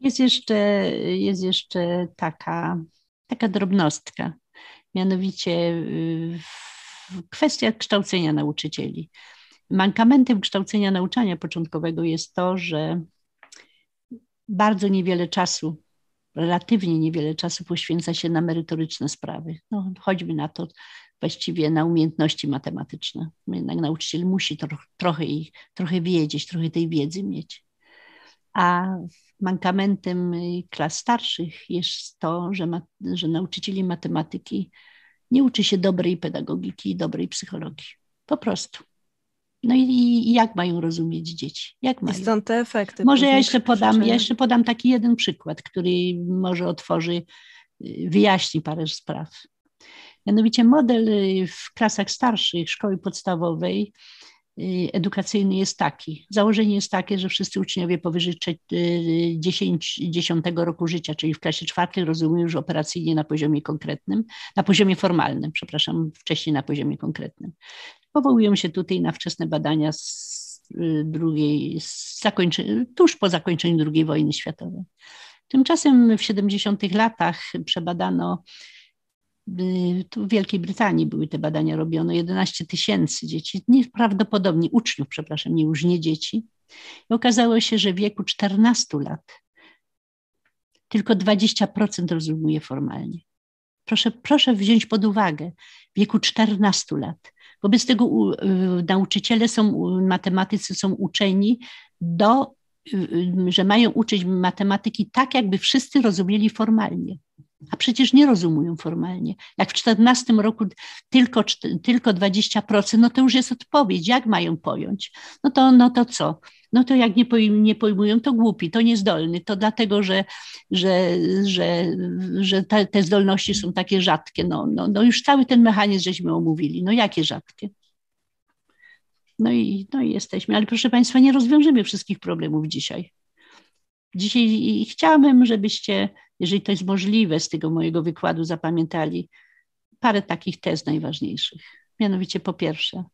Jest jeszcze, jest jeszcze taka, taka drobnostka, mianowicie y, kwestia kształcenia nauczycieli. Mankamentem kształcenia nauczania początkowego jest to, że bardzo niewiele czasu, relatywnie niewiele czasu poświęca się na merytoryczne sprawy. No, choćby na to właściwie na umiejętności matematyczne. Jednak nauczyciel musi trochę, ich, trochę wiedzieć, trochę tej wiedzy mieć. A mankamentem klas starszych jest to, że, ma, że nauczycieli matematyki nie uczy się dobrej pedagogiki i dobrej psychologii. Po prostu. No i, i, jak mają rozumieć dzieci? Jak mają? I stąd te efekty. Może ja jeszcze, podam, ja jeszcze podam taki jeden przykład, który może otworzy, y, wyjaśni parę spraw. Mianowicie model y, w klasach starszych szkoły podstawowej y, edukacyjny jest taki. Założenie jest takie, że wszyscy uczniowie powyżej 10, 10 roku życia, czyli w klasie czwartej, rozumieją już operacyjnie na poziomie konkretnym, na poziomie formalnym, przepraszam, wcześniej na poziomie konkretnym. Powołują się tutaj na wczesne badania z y, drugiej, z tuż po zakończeniu II wojny światowej. Tymczasem w 70 latach przebadano, y, tu w Wielkiej Brytanii były te badania robione, 11 tysięcy dzieci, nieprawdopodobnie uczniów, przepraszam, nie już nie dzieci. I okazało się, że w wieku 14 lat tylko 20% rozumuje formalnie. Proszę, proszę wziąć pod uwagę, w wieku 14 lat Wobec tego nauczyciele są, matematycy są uczeni do, że mają uczyć matematyki tak, jakby wszyscy rozumieli formalnie. A przecież nie rozumują formalnie. Jak w 14 roku tylko, tylko 20%, no to już jest odpowiedź, jak mają pojąć. No to, no to co? No to jak nie, pojm, nie pojmują, to głupi, to niezdolny, to dlatego, że, że, że, że te, te zdolności są takie rzadkie. No, no, no już cały ten mechanizm żeśmy omówili. No jakie rzadkie? No i, no i jesteśmy. Ale proszę Państwa, nie rozwiążemy wszystkich problemów dzisiaj. Dzisiaj chciałabym, żebyście, jeżeli to jest możliwe, z tego mojego wykładu zapamiętali parę takich tez najważniejszych. Mianowicie po pierwsze,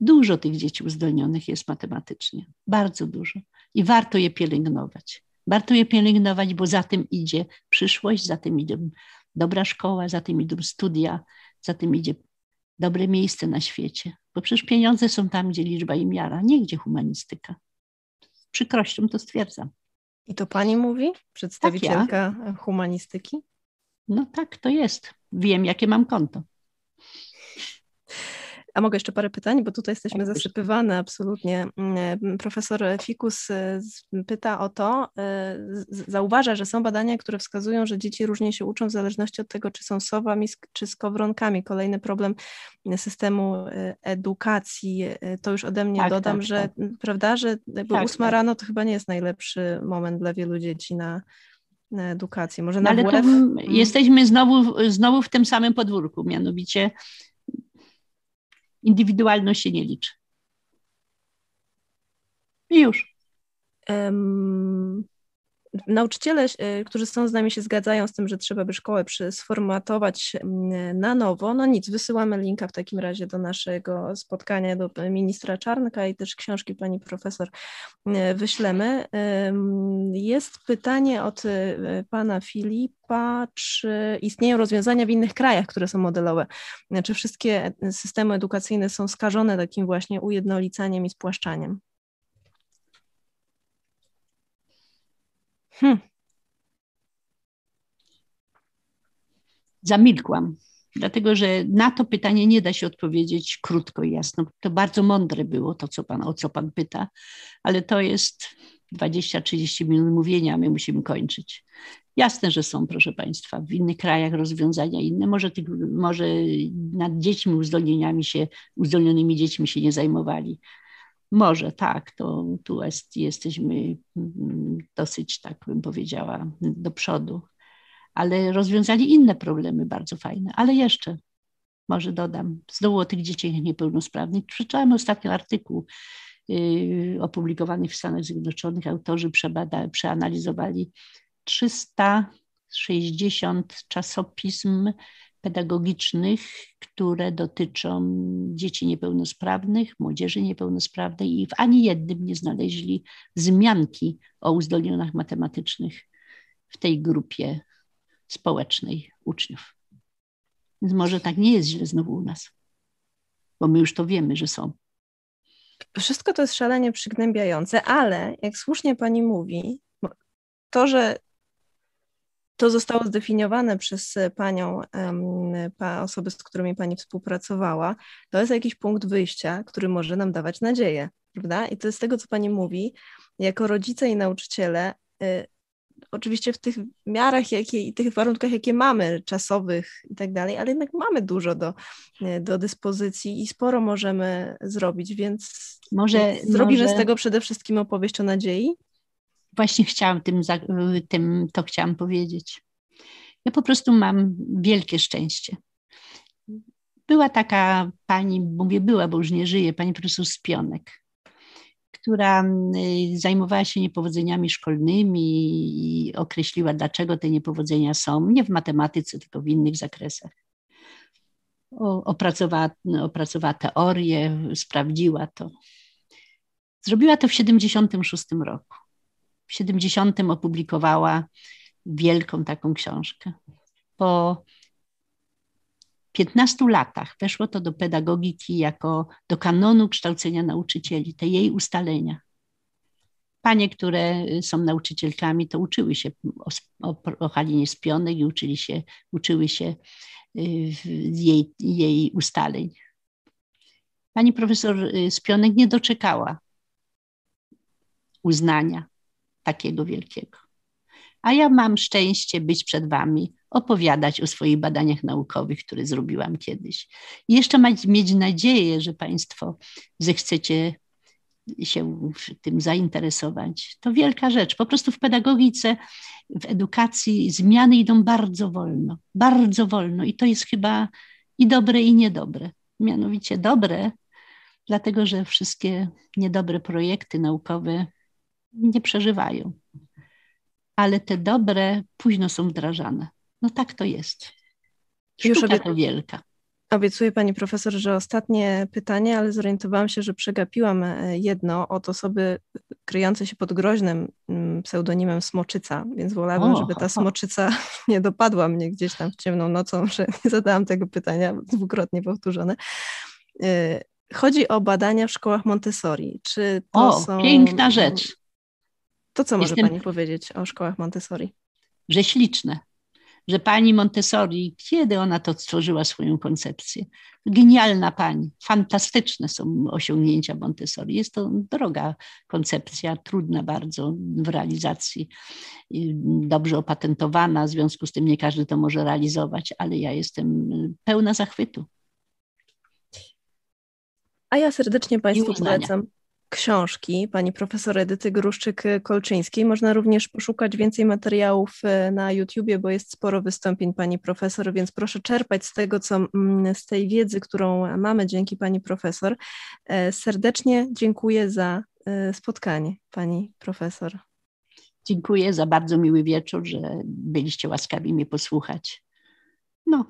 Dużo tych dzieci uzdolnionych jest matematycznie, bardzo dużo. I warto je pielęgnować. Warto je pielęgnować, bo za tym idzie przyszłość, za tym idzie dobra szkoła, za tym idą studia, za tym idzie dobre miejsce na świecie. Bo przecież pieniądze są tam, gdzie liczba i miara, nie gdzie humanistyka. Z przykrością to stwierdzam. I to pani mówi, przedstawicielka tak ja. humanistyki? No tak, to jest. Wiem, jakie mam konto. A mogę jeszcze parę pytań, bo tutaj jesteśmy zasypywane absolutnie. Mm, profesor Fikus e, pyta o to, e, zauważa, że są badania, które wskazują, że dzieci różnie się uczą w zależności od tego, czy są sowami, czy skowronkami. Kolejny problem systemu e, edukacji. To już ode mnie tak, dodam, tak, że tak. prawda, że jakby tak, ósma tak. rano to chyba nie jest najlepszy moment dla wielu dzieci na, na edukację. Może na no, Ale mm. jesteśmy znowu, znowu w tym samym podwórku, mianowicie Indywidualność się nie liczy. I już. Nauczyciele, e, którzy są z nami, się zgadzają z tym, że trzeba by szkołę sformatować na nowo. No nic, wysyłamy linka w takim razie do naszego spotkania do ministra Czarnka i też książki pani profesor e, wyślemy. Jest pytanie od e, pana Filipa, czy istnieją rozwiązania w innych krajach, które są modelowe? Czy wszystkie systemy edukacyjne są skażone takim właśnie ujednolicaniem i spłaszczaniem? Hmm. Zamilkłam, dlatego że na to pytanie nie da się odpowiedzieć krótko i jasno. To bardzo mądre było to, co pan, o co pan pyta, ale to jest, 20-30 minut mówienia, my musimy kończyć. Jasne, że są, proszę Państwa, w innych krajach rozwiązania inne. Może, może nad dziećmi uzdolnieniami się, uzdolnionymi dziećmi się nie zajmowali. Może tak, to tu jest, jesteśmy mm, dosyć, tak bym powiedziała, do przodu. Ale rozwiązali inne problemy bardzo fajne. Ale jeszcze, może dodam, znowu o tych dzieciach niepełnosprawnych. Przeczytałem ostatnio artykuł yy, opublikowany w Stanach Zjednoczonych. Autorzy przebada, przeanalizowali 360 czasopism pedagogicznych, które dotyczą dzieci niepełnosprawnych, młodzieży niepełnosprawnej i w ani jednym nie znaleźli wzmianki o uzdolnieniach matematycznych w tej grupie społecznej uczniów. Więc może tak nie jest źle znowu u nas, bo my już to wiemy, że są. Wszystko to jest szalenie przygnębiające, ale jak słusznie pani mówi, to, że to zostało zdefiniowane przez panią, pa, osoby, z którymi pani współpracowała, to jest jakiś punkt wyjścia, który może nam dawać nadzieję, prawda? I to jest tego, co pani mówi, jako rodzice i nauczyciele, y, oczywiście w tych miarach jakie, i tych warunkach, jakie mamy, czasowych i tak dalej, ale jednak mamy dużo do, y, do dyspozycji i sporo możemy zrobić, więc może zrobimy może... z tego przede wszystkim opowieść o nadziei właśnie chciałam tym, tym, to chciałam powiedzieć. Ja po prostu mam wielkie szczęście. Była taka pani, mówię była, bo już nie żyje, pani profesor Spionek, która zajmowała się niepowodzeniami szkolnymi i określiła, dlaczego te niepowodzenia są, nie w matematyce, tylko w innych zakresach. Opracowała, opracowała teorię, sprawdziła to. Zrobiła to w 1976 roku w 70 opublikowała wielką taką książkę. Po 15 latach weszło to do pedagogiki jako do kanonu kształcenia nauczycieli, te jej ustalenia. Panie, które są nauczycielkami, to uczyły się o, o, o Halinie Spionek i uczyli się, uczyły się y, jej, jej ustaleń. Pani profesor y, Spionek nie doczekała uznania takiego wielkiego. A ja mam szczęście być przed Wami, opowiadać o swoich badaniach naukowych, które zrobiłam kiedyś. I jeszcze mieć nadzieję, że Państwo zechcecie się tym zainteresować. To wielka rzecz. Po prostu w pedagogice, w edukacji zmiany idą bardzo wolno, bardzo wolno i to jest chyba i dobre, i niedobre. Mianowicie dobre, dlatego że wszystkie niedobre projekty naukowe nie przeżywają. Ale te dobre późno są wdrażane. No tak to jest. Sztuka Już to wielka. Obiecuję pani profesor, że ostatnie pytanie, ale zorientowałam się, że przegapiłam e, jedno od osoby kryjącej się pod groźnym mm, pseudonimem Smoczyca, więc wolałabym, żeby ta Smoczyca nie dopadła mnie gdzieś tam w ciemną nocą, że nie zadałam tego pytania, dwukrotnie powtórzone. E, chodzi o badania w szkołach Montessori. Czy to o, są... piękna rzecz. To co może Jestem... Pani powiedzieć o szkołach Montessori? Że śliczne, że pani Montessori, kiedy ona to stworzyła swoją koncepcję? Genialna pani, fantastyczne są osiągnięcia Montessori. Jest to droga koncepcja, trudna bardzo w realizacji, dobrze opatentowana, w związku z tym nie każdy to może realizować, ale ja jestem pełna zachwytu. A ja serdecznie Państwu polecam książki pani profesor Edyty Gruszczyk-Kolczyńskiej. Można również poszukać więcej materiałów e, na YouTubie, bo jest sporo wystąpień pani profesor, więc proszę czerpać z tego, co mm, z tej wiedzy, którą mamy dzięki pani profesor. E, serdecznie dziękuję za e, spotkanie pani profesor. Dziękuję za bardzo miły wieczór, że byliście łaskawi mnie posłuchać. No,